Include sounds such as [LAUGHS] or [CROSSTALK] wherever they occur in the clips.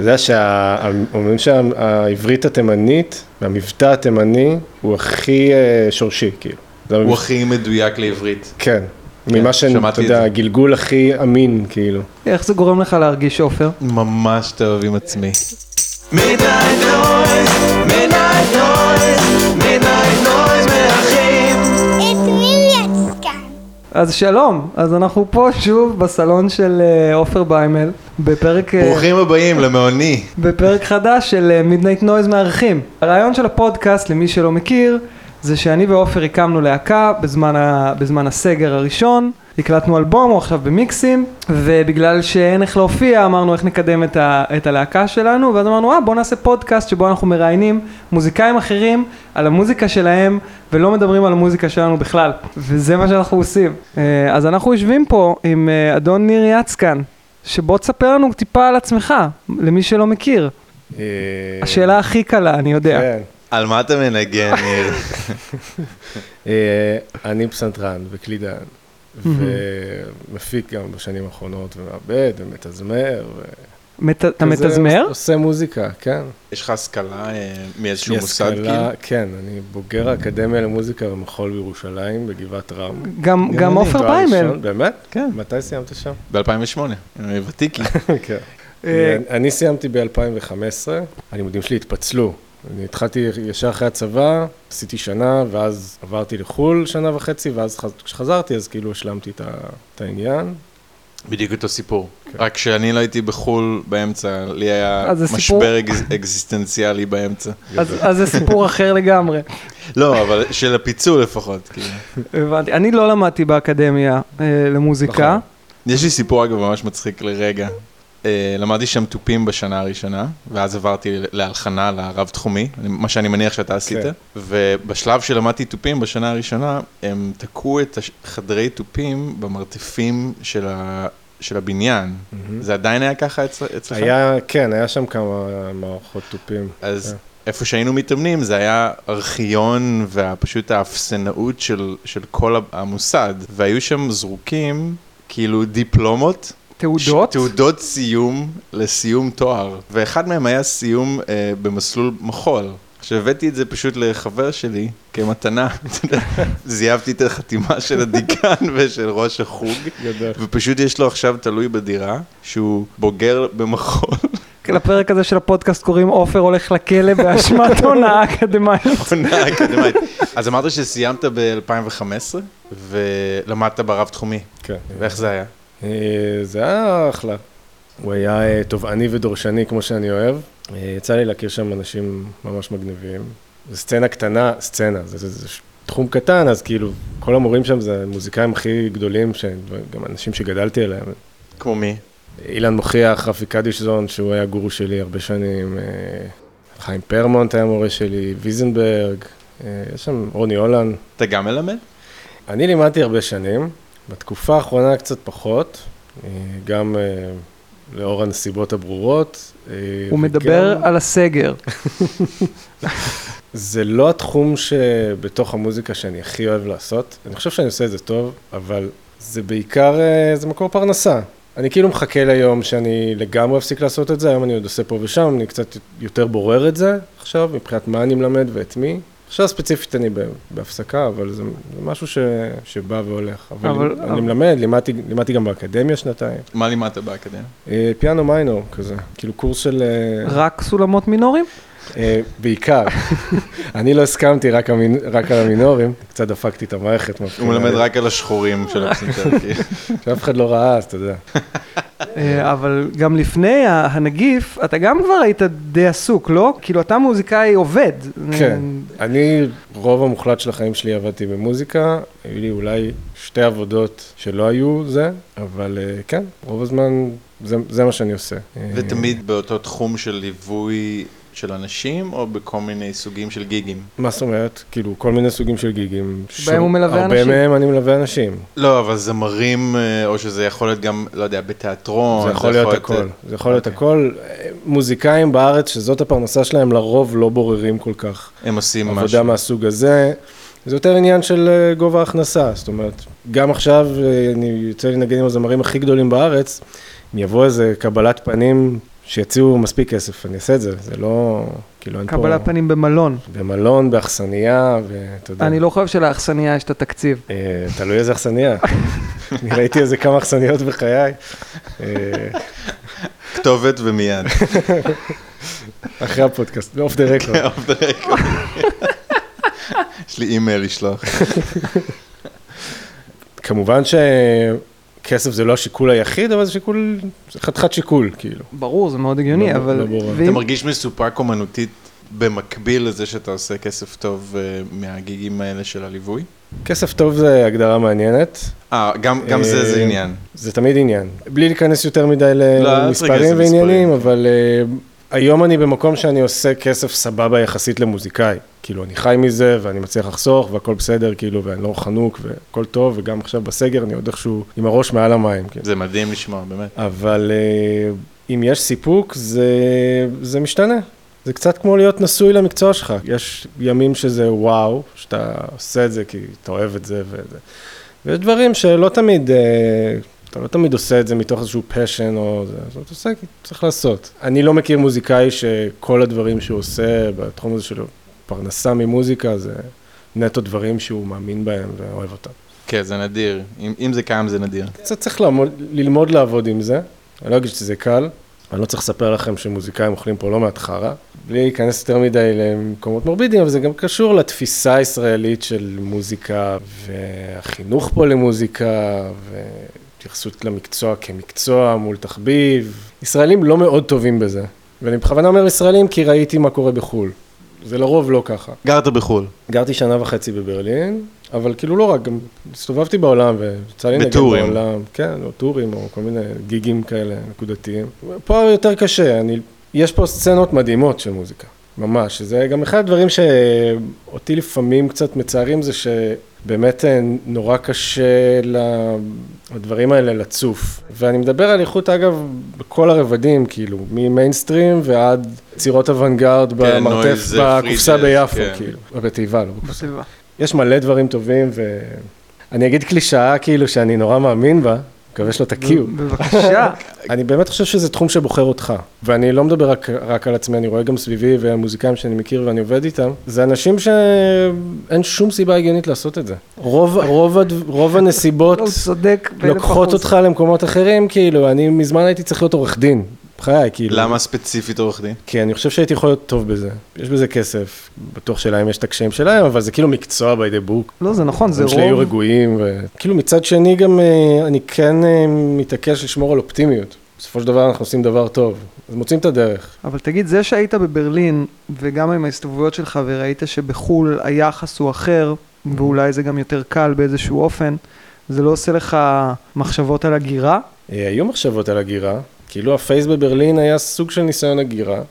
אתה יודע שאומרים שהעברית התימנית והמבטא התימני הוא הכי אה, שורשי, כאילו. הוא המבטא- הכי מדויק לעברית. כן. ממה שאתה יודע. הגלגול הכי אמין, כאילו. איך זה גורם לך להרגיש עופר? ממש טוב עם עצמי. Midnight noise, אז שלום, אז אנחנו פה שוב בסלון של אה, עופר ביימל, בפרק, אה, ברוכים הבאים [LAUGHS] למעוני. בפרק חדש של Midnight Noise מארחים. הרעיון של הפודקאסט, למי שלא מכיר, זה שאני ועופר הקמנו להקה בזמן, ה, בזמן הסגר הראשון, הקלטנו אלבום, הוא עכשיו במיקסים, ובגלל שאין איך להופיע, אמרנו איך נקדם את, ה, את הלהקה שלנו, ואז אמרנו, אה, בוא נעשה פודקאסט שבו אנחנו מראיינים מוזיקאים אחרים על המוזיקה שלהם, ולא מדברים על המוזיקה שלנו בכלל, וזה מה שאנחנו עושים. אה, אז אנחנו יושבים פה עם אה, אדון ניר יצקן, שבוא תספר לנו טיפה על עצמך, למי שלא מכיר. אה, השאלה הכי קלה, אני יודע. כן. על מה אתה מנגן, ניר? [LAUGHS] אני פסנתרן וקלידן, ומפיק גם בשנים האחרונות, ומעבד, ומתזמר. ו- מת- אתה מתזמר? עושה מוזיקה, כן. יש לך השכלה אה, מאיזשהו יש מוסד, כאילו? השכלה- כן, אני בוגר האקדמיה למוזיקה ומחול בירושלים, בגבעת רם. גם גם אני, עופר ביימל. באמת? כן. מתי סיימת שם? ב-2008, ותיקי. [LAUGHS] כן. אה, אני- אני סיימתי ב-2015, הלימודים שלי התפצלו. אני התחלתי ישר אחרי הצבא, עשיתי שנה, ואז עברתי לחו"ל שנה וחצי, ואז חז- כשחזרתי, אז כאילו השלמתי את העניין. בדיוק אותו סיפור. רק שאני לא הייתי בחו"ל באמצע, לי היה סיפור- משבר אקז- אקזיסטנציאלי באמצע. אז אז זה סיפור אחר לגמרי. לא, אבל של הפיצול לפחות, כאילו. הבנתי. אני לא למדתי באקדמיה אה, למוזיקה. נכון. יש לי סיפור אגב ממש מצחיק לרגע. אה, למדתי שם תופים בשנה הראשונה, ואז עברתי להלחנה לרב-תחומי, מה שאני מניח שאתה עשית. כן. ובשלב שלמדתי תופים בשנה הראשונה, הם תקעו את החדרי תופים במרתפים של, ה... של הבניין. זה עדיין היה ככה אצל... אצלך? היה, כן, היה שם כמה מערכות תופים. אז כן. איפה שהיינו מתאמנים זה היה ארכיון ופשוט האפסנאות של, של כל המוסד, והיו שם זרוקים כאילו דיפלומות. תעודות? תעודות סיום לסיום תואר, ואחד מהם היה סיום אה, במסלול מחול. עכשיו הבאתי את זה פשוט לחבר שלי כמתנה, [LAUGHS] זייפתי את החתימה של הדיקן [LAUGHS] ושל ראש החוג. ופשוט יש לו עכשיו תלוי בדירה, שהוא בוגר במחול. [LAUGHS] לפרק הזה של הפודקאסט קוראים עופר הולך לכלא באשמת הונאה אקדמאית. עונה אקדמית. אז אמרת שסיימת ב-2015 ולמדת ברב-תחומי, כן. ואיך זה היה? אה, זה היה אחלה. הוא היה אה, תובעני ודורשני כמו שאני אוהב. אה, יצא לי להכיר שם אנשים ממש מגניבים. זו סצנה קטנה, סצנה, זה, זה, זה ש- תחום קטן, אז כאילו, כל המורים שם זה המוזיקאים הכי גדולים, גם אנשים שגדלתי עליהם. כמו מי? אילן מוכיח, רפי קדישזון, שהוא היה גורו שלי הרבה שנים, חיים פרמונט היה מורה שלי, ויזנברג, יש שם רוני הולנד. אתה גם מלמד? אני לימדתי הרבה שנים, בתקופה האחרונה קצת פחות, אה, גם אה, לאור הנסיבות הברורות. אה, הוא וגם- מדבר על הסגר. [LAUGHS] זה לא התחום שבתוך המוזיקה שאני הכי אוהב לעשות. אני חושב שאני עושה את זה טוב, אבל זה בעיקר, זה מקור פרנסה. אני כאילו מחכה ליום שאני לגמרי אפסיק לעשות את זה, היום אני עוד עושה פה ושם, אני קצת יותר בורר את זה עכשיו, מבחינת מה אני מלמד ואת מי. עכשיו ספציפית אני בהפסקה, אבל זה, זה משהו ש, שבא והולך. אבל, אבל- אני אבל- מלמד, לימדתי, לימדתי גם באקדמיה שנתיים. מה לימדת באקדמיה? אה, פיאנו מיינור כזה, כאילו קורס של... אה, רק סולמות מינורים? אה, בעיקר. [LAUGHS] אני לא הסכמתי רק, המינ... רק על המינורים, קצת דפקתי את המערכת. הוא מלמד רק על השחורים של הפסנתר. [LAUGHS] כאילו. שאף אחד לא ראה, אז אתה יודע. [LAUGHS] אה, אבל גם לפני הנגיף, אתה גם כבר היית די עסוק, לא? כאילו, אתה מוזיקאי עובד. כן. אני, רוב המוחלט של החיים שלי עבדתי במוזיקה, היו לי אולי שתי עבודות שלא היו זה, אבל אה, כן, רוב הזמן זה, זה מה שאני עושה. ותמיד באותו תחום של ליווי של אנשים, או בכל מיני סוגים של גיגים? מה זאת אומרת? כאילו, כל מיני סוגים של גיגים. שבהם הוא מלווה הרבה אנשים. מהם אני מלווה אנשים. לא, אבל זמרים, אה, או שזה יכול להיות גם, לא יודע, בתיאטרון. זה יכול להיות הכל, זה יכול להיות אוקיי. הכל. מוזיקאים בארץ, שזאת הפרנסה שלהם, לרוב לא בוררים כל כך הם עושים עבודה משהו. מהסוג הזה. זה יותר עניין של אה, גובה הכנסה, זאת אומרת, גם עכשיו אה, אני יוצא לי לנגן עם הזמרים הכי גדולים בארץ, אם יבוא איזה קבלת פנים שיציעו מספיק כסף, אני אעשה את זה, זה לא, כאילו אין פה... קבלת פנים במלון. במלון, באכסניה, ואתה יודע. אני לא חושב שלאכסניה יש את התקציב. אה, תלוי איזה אכסניה. [LAUGHS] אני ראיתי איזה כמה אכסניות בחיי. אה, כתובת ומיד. [LAUGHS] אחרי הפודקאסט, off the record. Off the record. יש לי אימייל לשלוח. כמובן שכסף זה לא השיקול היחיד, אבל זה שיקול, זה חתיכת שיקול, כאילו. ברור, זה מאוד הגיוני, לא- אבל... לא ברור. ואם- אתה מרגיש מסופק אומנותית במקביל לזה שאתה עושה כסף טוב אה, מהגיגים האלה של הליווי? כסף טוב זה הגדרה מעניינת, אה, גם גם זה זה אה, עניין. זה תמיד עניין. בלי להיכנס יותר מדי לא, למספרים. ועניינים, אבל uh, היום אני במקום שאני עושה כסף סבבה יחסית למוזיקאי. כאילו, אני חי מזה, ואני מצליח לחסוך, והכל בסדר, כאילו, ואני לא חנוק, והכל טוב, וגם עכשיו בסגר אני עוד איכשהו עם הראש מעל המים. כאילו. זה מדהים לשמוע, באמת. אבל uh, אם יש סיפוק, זה, זה משתנה. זה קצת כמו להיות נשוי למקצוע שלך. יש ימים שזה וואו, שאתה עושה את זה כי אתה אוהב את זה וזה. ויש דברים שלא תמיד, אה, אתה לא תמיד עושה את זה מתוך איזשהו פשן או זה, אז אתה עושה כי צריך לעשות. אני לא מכיר מוזיקאי שכל הדברים שהוא עושה בתחום הזה שלו, פרנסה ממוזיקה, זה נטו דברים שהוא מאמין בהם ואוהב אותם. כן, זה נדיר. אם אם זה קיים, זה נדיר. קצת צריך לעמוד, ללמוד לעבוד עם זה. אני לא אגיד שזה קל, אני לא צריך לספר לכם שמוזיקאים אוכלים פה לא מעט חרא. בלי להיכנס יותר מדי למקומות מורבידיים, אבל זה גם קשור לתפיסה הישראלית של מוזיקה, והחינוך פה למוזיקה, והתייחסות למקצוע כמקצוע מול תחביב. ישראלים לא מאוד טובים בזה. ואני בכוונה אומר ישראלים כי ראיתי מה קורה בחו"ל. זה לרוב לא ככה. גרת בחו"ל. גרתי שנה וחצי בברלין, אבל כאילו לא רק, גם הסתובבתי בעולם ויצא לי בטורים. בעולם, כן, או טורים או כל מיני גיגים כאלה נקודתיים. פה יותר קשה, אני, יש פה סצנות מדהימות של מוזיקה, ממש. זה גם אחד הדברים שאותי לפעמים קצת מצערים זה שבאמת אה, נורא קשה ל- לדברים האלה לצוף. ואני מדבר על איכות אגב בכל הרבדים, כאילו, ממיינסטרים ועד יצירות אוונגרד במרתף, נויז, בקופסה ביפו, כן. כאילו, בתיבה, לא בקופסה. בסביבה. יש מלא דברים טובים, ואני אגיד קלישאה כאילו שאני נורא מאמין בה, מקווה שלא תקיעו. בבקשה. [LAUGHS] אני באמת חושב שזה תחום שבוחר אותך, ואני לא מדבר רק, רק על עצמי, אני רואה גם סביבי והמוזיקאים שאני מכיר ואני עובד איתם, זה אנשים שאין שום סיבה הגיונית לעשות את זה. רוב, רוב, הד... רוב [LAUGHS] הנסיבות צודק באלף לוקחות. אותך למקומות אחרים, כאילו, אני מזמן הייתי צריך להיות עורך דין, בחיי, כאילו. למה ספציפית עורך דין? כי אני חושב שהייתי יכול להיות טוב בזה. יש בזה כסף, בטוח שלהם יש את הקשיים שלהם, אבל זה כאילו מקצוע by the book. לא, זה נכון, זה הדברים שלי היו רוב. רגועים, וכאילו מצד שני גם אה, אני כן אה, מתעקש לשמור על אופטימיות. בסופו של דבר אנחנו עושים דבר טוב, אז מוצאים את הדרך. אבל תגיד, זה שהיית בברלין, וגם עם ההסתובבויות שלך, וראית שבחו"ל היחס הוא אחר, ואולי זה גם יותר קל באיזשהו אופן, זה לא עושה לך מחשבות על הגירה? אה, היו מחשבות על הגירה, כאילו הפייס בברלין היה סוג של ניסיון הגירה.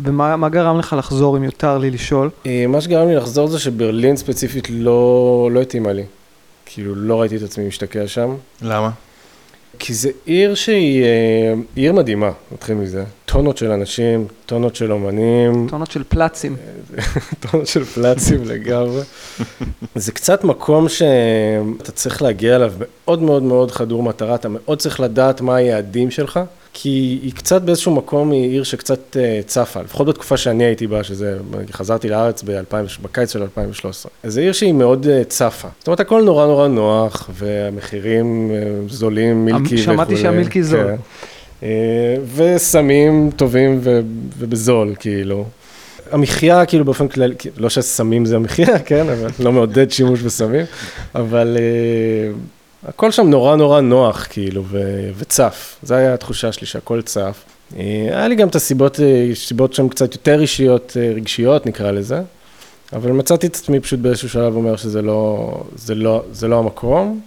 ומה מה גרם לך לחזור, אם יותר לי לשאול? אה, מה שגרם לי לחזור זה שברלין ספציפית לא, לא התאימה לי. כאילו לא ראיתי את עצמי משתקע שם. למה? כי זה עיר שהיא אה, עיר מדהימה, נתחיל מזה. טונות של אנשים, טונות של אומנים, טונות של פלצים. [LAUGHS] טונות של פלאצים לגמרי. [LAUGHS] זה קצת מקום שאתה צריך להגיע אליו מאוד מאוד מאוד חדור מטרה, אתה מאוד צריך לדעת מה היעדים שלך, כי היא קצת באיזשהו מקום, היא עיר שקצת אה, צפה, לפחות בתקופה שאני הייתי בה, שזה, חזרתי לארץ ב-2000, בקיץ של 2013. אז זו עיר שהיא מאוד אה, צפה. זאת אומרת, הכל נורא נורא נוח, והמחירים אה, זולים, מילקי וכולי. שמעתי שהמילקי זול. כן. וסמים טובים ובזול, כאילו. המחיה, כאילו באופן כללי, לא שסמים זה המחיה, [LAUGHS] כן, אבל לא מעודד שימוש בסמים, אבל הכל שם נורא נורא נוח, כאילו, ו- וצף. זו הייתה התחושה שלי שהכל צף. Uh, היה לי גם את הסיבות, uh, סיבות שם קצת יותר אישיות, uh, רגשיות נקרא לזה, אבל מצאתי את עצמי פשוט באיזשהו שלב אומר שזה לא, זה לא, זה לא המקום,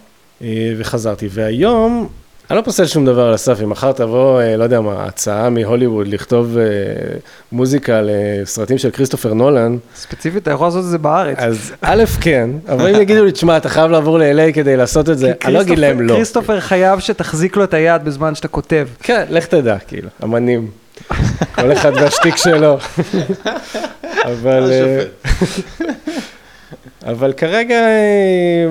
וחזרתי. והיום, אני לא פוסל שום דבר על הסף, אם מחר תבוא, אה, לא יודע מה, הצעה מהוליווד לכתוב אה, מוזיקה לסרטים של כריסטופר נולן, ספציפית, אתה יכול לעשות את זה בארץ. אז א', כן, אבל אם יגידו לי, תשמע, אתה חייב לעבור ל-LA כדי לעשות את זה, אני לא אגיד להם לא. כריסטופר חייב שתחזיק לו את היד בזמן שאתה כותב. כן, לך תדע, כאילו, אמנים. כל אחד והשטיק שלו. [LAUGHS] אבל... אבל כרגע, אה,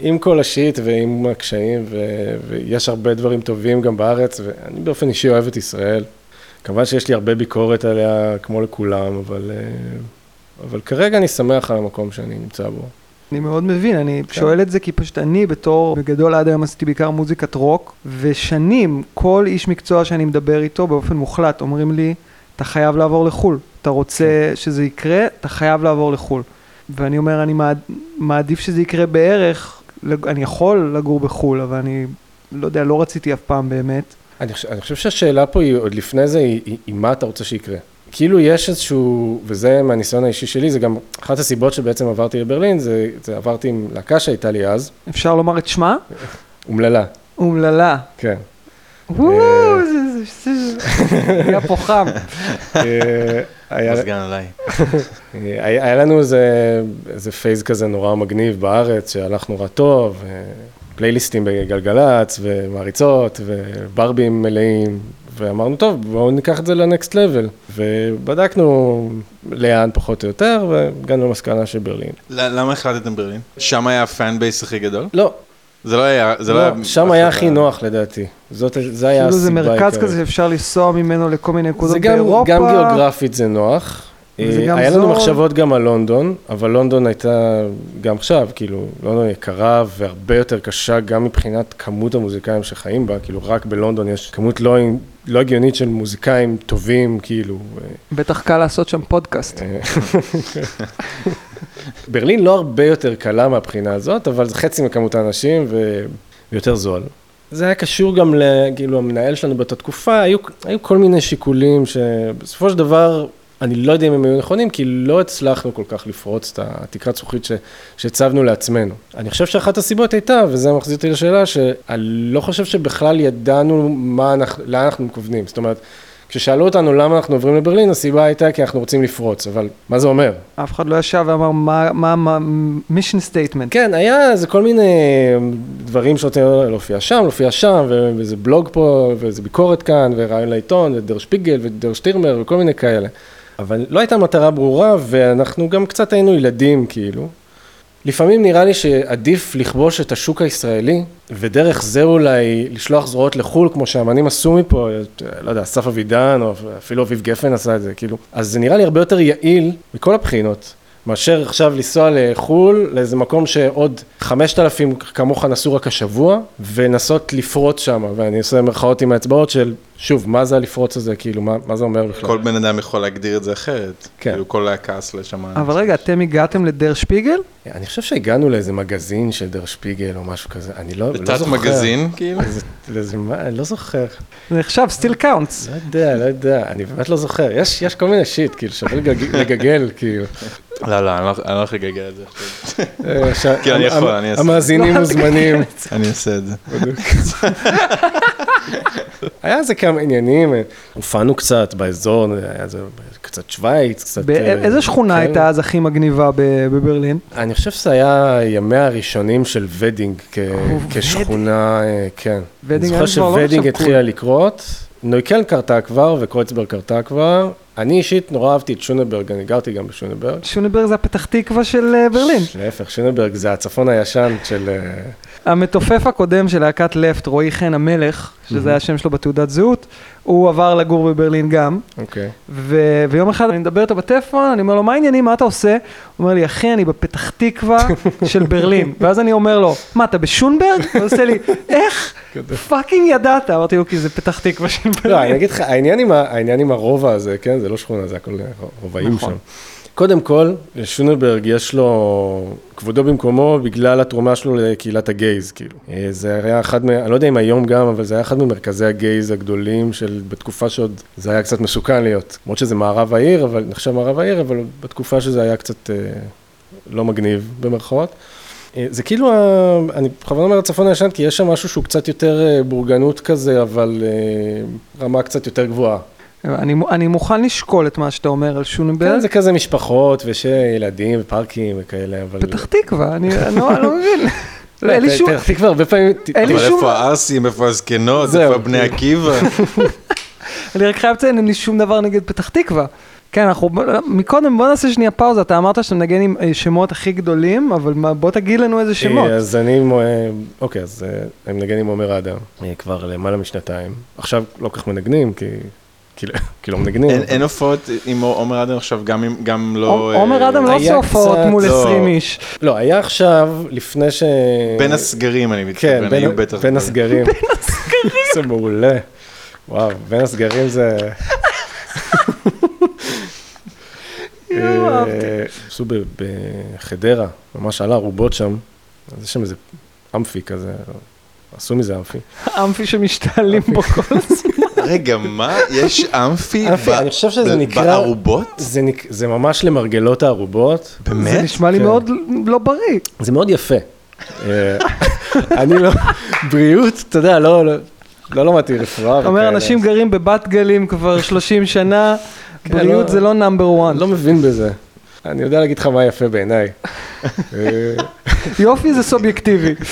עם כל השיט ועם הקשיים, ו- ויש הרבה דברים טובים גם בארץ, ואני באופן אישי אוהב את ישראל. כמובן שיש לי הרבה ביקורת עליה, כמו לכולם, אבל, אה, אבל כרגע אני שמח על המקום שאני נמצא בו. אני מאוד מבין, אני כן. שואל את זה כי פשוט אני בתור, בגדול עד היום עשיתי בעיקר מוזיקת רוק, ושנים כל איש מקצוע שאני מדבר איתו באופן מוחלט אומרים לי, אתה חייב לעבור לחו"ל, אתה רוצה כן. שזה יקרה, אתה חייב לעבור לחו"ל. ואני אומר, אני מעד, מעדיף שזה יקרה בערך, אני יכול לגור בחו"ל, אבל אני לא יודע, לא רציתי אף פעם באמת. אני חושב, אני חושב שהשאלה פה היא, עוד לפני זה, היא, היא, היא מה אתה רוצה שיקרה. כאילו יש איזשהו, וזה מהניסיון האישי שלי, זה גם אחת הסיבות שבעצם עברתי לברלין, זה, זה עברתי עם להקה שהייתה לי אז, אפשר לומר את שמה? אומללה, אומללה. כן. [LAUGHS] היה פה חם. אה, מזגן עליי. היה, היה לנו איזה, פייז כזה נורא מגניב בארץ, שהלך נורא טוב, אה, פלייליסטים בגלגלצ, ומעריצות, וברבים מלאים, ואמרנו, טוב, בואו ניקח את זה ל next level. ובדקנו לאן פחות או יותר, והגענו למסקנה של ברלין. ל- למה החלטתם ברלין? שם היה ה fan base הכי גדול? לא, זה לא היה... זה לא היה... לא, שם היה הכי נוח לדעתי. זאת, זה היה כאילו הסיבה זה. מרכז כזה שאפשר לנסוע ממנו לכל מיני נקודות זה גם, באירופה. גם גיאוגרפית זה נוח. אה, גם היה לנו. מחשבות גם על לונדון, אבל לונדון הייתה, גם עכשיו, כאילו, לונדון יקרה והרבה יותר קשה גם מבחינת כמות המוזיקאים שחיים בה, כאילו רק בלונדון יש כמות לא, לא הגיונית של מוזיקאים טובים, כאילו. אה, בטח קל לעשות שם פודקאסט. [LAUGHS] ברלין לא הרבה יותר קלה מהבחינה הזאת, אבל זה חצי מכמות האנשים ויותר זול. זה היה קשור גם. כאילו, המנהל שלנו באותה תקופה, היו, היו כל מיני שיקולים שבסופו של דבר, אני לא יודע אם הם היו נכונים, כי לא הצלחנו כל כך לפרוץ את התקרת זכוכית שהצבנו לעצמנו. אני חושב שאחת הסיבות הייתה, וזה מחזיר אותי לשאלה, שאני לא חושב שבכלל ידענו מה אנחנו, לאן אנחנו מכוונים. זאת אומרת, כששאלו אותנו למה אנחנו עוברים לברלין, הסיבה הייתה כי אנחנו רוצים לפרוץ, אבל מה זה אומר? אף אחד לא ישב ואמר מה- מה mission statement. כן, היה איזה כל מיני דברים שרוצים להופיע שם, להופיע שם, ו- ואיזה בלוג פה, ואיזה ביקורת כאן, ורעיון לעיתון, ודר שפיגל, ודר שטירמר, וכל מיני כאלה. אבל לא הייתה מטרה ברורה, ואנחנו גם קצת היינו ילדים, כאילו. לפעמים נראה לי שעדיף לכבוש את השוק הישראלי, ודרך זה אולי לשלוח זרועות לחו"ל, כמו שהאמנים עשו מפה, לא יודע, אסף אבידן, או אפילו אביב גפן עשה את זה, כאילו. אז זה נראה לי הרבה יותר יעיל מכל הבחינות. מאשר עכשיו לנסוע לחו"ל, לאיזה מקום שעוד 5,000 כמוך נסעו רק השבוע, ולנסות לפרוץ שם, ואני עושה מירכאות עם האצבעות של, שוב, מה זה הלפרוץ הזה, כאילו, מה, מה זה אומר בכלל? כל בן אדם יכול להגדיר את זה אחרת. כן. כאילו כל הכעס לשם. אבל רגע, אתם הגעתם לדר שפיגל? אני חושב שהגענו לאיזה מגזין של דר שפיגל או משהו כזה, אני לא, לא לתת זוכר. מגזין, כאילו? איזה- לאיזה מה, אני לא זוכר. זה נחשב still counts. לא יודע, לא יודע, אני באמת לא זוכר. יש, יש כל מיני shit, כאילו, שווה לגג- לגגל, כאילו. לא, לא, אני לא- אני לא הולך לגגל את זה עכשיו. אה, כן, אני יכול, אני אעשה. המאזינים מוזמנים. אני אעשה את זה. היה איזה כמה עניינים, אה, הופענו קצת באזור, היה איזה קצת שווייץ, קצת... אה, באיזה שכונה כן. הייתה אז הכי מגניבה ב- בברלין? אני חושב שזה היה ימיה הראשונים של ודינג כ- כשכונה, אה, כן. ודינג אני זוכר לא שוודינג התחילה לקרות, נויקלן קרתה כבר וקרויצברג קרתה כבר. אני אישית נורא אהבתי את שונברג, אני גרתי גם בשונברג. שונברג זה הפתח תקווה של אה, ברלין. להפך, שונברג זה הצפון הישן של... אה, המתופף הקודם של להקת לפט, רועי חן המלך, שזה היה השם שלו בתעודת זהות, הוא עבר לגור בברלין גם, אוקיי. ו- ויום אחד אני מדבר איתו בטלפון, אני אומר לו, מה העניינים, מה אתה עושה? הוא אומר לי, אחי, אני בפתח תקווה [LAUGHS] של ברלין. ואז אני אומר לו, מה, אתה בשונברג? [LAUGHS] הוא עושה לי, איך? fucking ידעת. אמרתי לו, כי זה פתח תקווה של לא, אני ברלין. אגיד לך, העניין עם, הרובע הזה, כן, זה לא שכונה, זה הכל רובעים נכון. שם. קודם כל, שונברג יש לו כבודו במקומו בגלל התרומה שלו לקהילת הגייז, כאילו. אה, זה היה אחד, אני לא יודע אם היום גם, אבל זה היה אחד ממרכזי הגייז הגדולים של, בתקופה שעוד זה היה קצת מסוכן להיות. למרות שזה מערב העיר, אבל נחשב מערב העיר, אבל בתקופה שזה היה קצת אה, לא מגניב, במרכאות. אה, זה כאילו, אני בכוונה אומר הצפון הישן, כי יש שם משהו שהוא קצת יותר בורגנות כזה, אבל רמה קצת יותר גבוהה. אני, אני מוכן לשקול את מה שאתה אומר על שונברג. כן, זה כזה משפחות ושילדים ופארקים וכאלה, אבל... פתח תקווה, אני אני לא אני לא מבין. [LAUGHS] לא, אין לי שום... פתח תקווה הרבה פעמים... אין לי אבל שום- איפה הערסים, איפה הזקנות, איפה בני. עקיבא? [LAUGHS] אני רק חייב לציין, אין לי שום דבר נגד פתח תקווה. כן, אנחנו, מקודם בוא נעשה שנייה פאוזה, אתה אמרת שאתה מנגן עם אה, שמות הכי גדולים, אבל בוא תגיד לנו איזה שמות. אז אני, אה, אוקיי, אז אה, אני מנגן עם עומר אדם, כבר למעלה משנתיים. עכשיו לא כל כך מנגנים, כי... כאילו, כאילו מנגנים. אין- אין הופעות עם עומר אדם עכשיו, גם לא... עומר אה, אדם לא היה עושה הופעות מול לא. 20 איש. לא, היה עכשיו, לפני ש... בין הסגרים אני כן, מתכוון, בין, היו בטח... בין הסגרים. בין הסגרים. זה מעולה. וואו, בין הסגרים זה... [LAUGHS] אה, עשו בחדרה, ממש על הארובות שם, אז יש שם איזה אמפי כזה, עשו מזה אמפי. אמפי שמשתעלים בו כל הזמן. רגע, מה? יש אמפי בארובות? זה, ממש למרגלות הארובות, באמת? זה נשמע לי כן. מאוד לא בריא. זה מאוד יפה. אה, [LAUGHS] אני לא, בריאות, אתה יודע, לא, לא, לא למדתי רפואה אתה אומר. אנשים גרים בבת גלים כבר 30 שנה, כן, בריאות לא- זה לא נאמבר 1. אני לא מבין בזה. אני יודע להגיד לך מה יפה בעיניי. [LAUGHS] אה, יופי זה סובייקטיבי. [LAUGHS]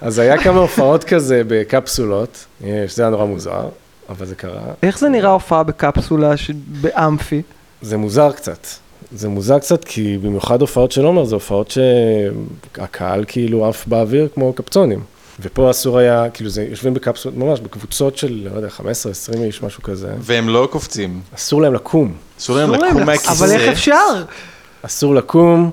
אז היה כמה הופעות כזה בקפסולות, אה, שזה היה נורא מוזר, אבל זה קרה. איך זה נראה הופעה בקפסולה ש- באמפי? זה מוזר קצת. זה מוזר קצת, כי במיוחד הופעות של עומר, זה הופעות שהקהל כאילו עף באוויר כמו קפצונים. ופה אסור היה, כאילו זה, יושבים בקפסולות, ממש בקבוצות של, לא יודע, 15-20 איש, משהו כזה. והם לא קופצים. אסור להם לקום. אסור להם לקום מהכיסא. אבל איך אפשר? אסור לקום,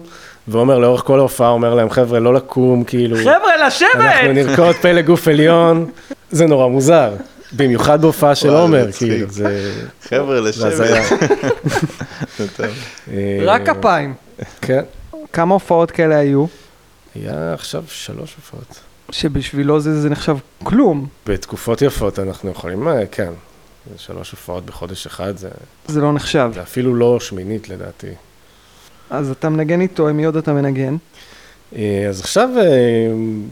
ועומר לאורך כל ההופעה אומר להם, חבר'ה, לא לקום, כאילו, חבר'ה, אנחנו לשבת! נרקוד פלא גוף עליון. זה נורא מוזר. במיוחד בהופעה של עומר. כאילו, זה... חבר'ה. לשבת. [LAUGHS] זה. אה, רק כפיים. כן. כמה הופעות כאלה היו, היה עכשיו שלוש הופעות. שבשבילו זה זה נחשב כלום. בתקופות יפות אנחנו יכולים, אה, כן. שלוש הופעות בחודש אחד, זה, זה לא נחשב. זה אפילו לא שמינית לדעתי. אז אתה מנגן איתו, עם מי עוד אתה מנגן? אה, אז עכשיו, אה,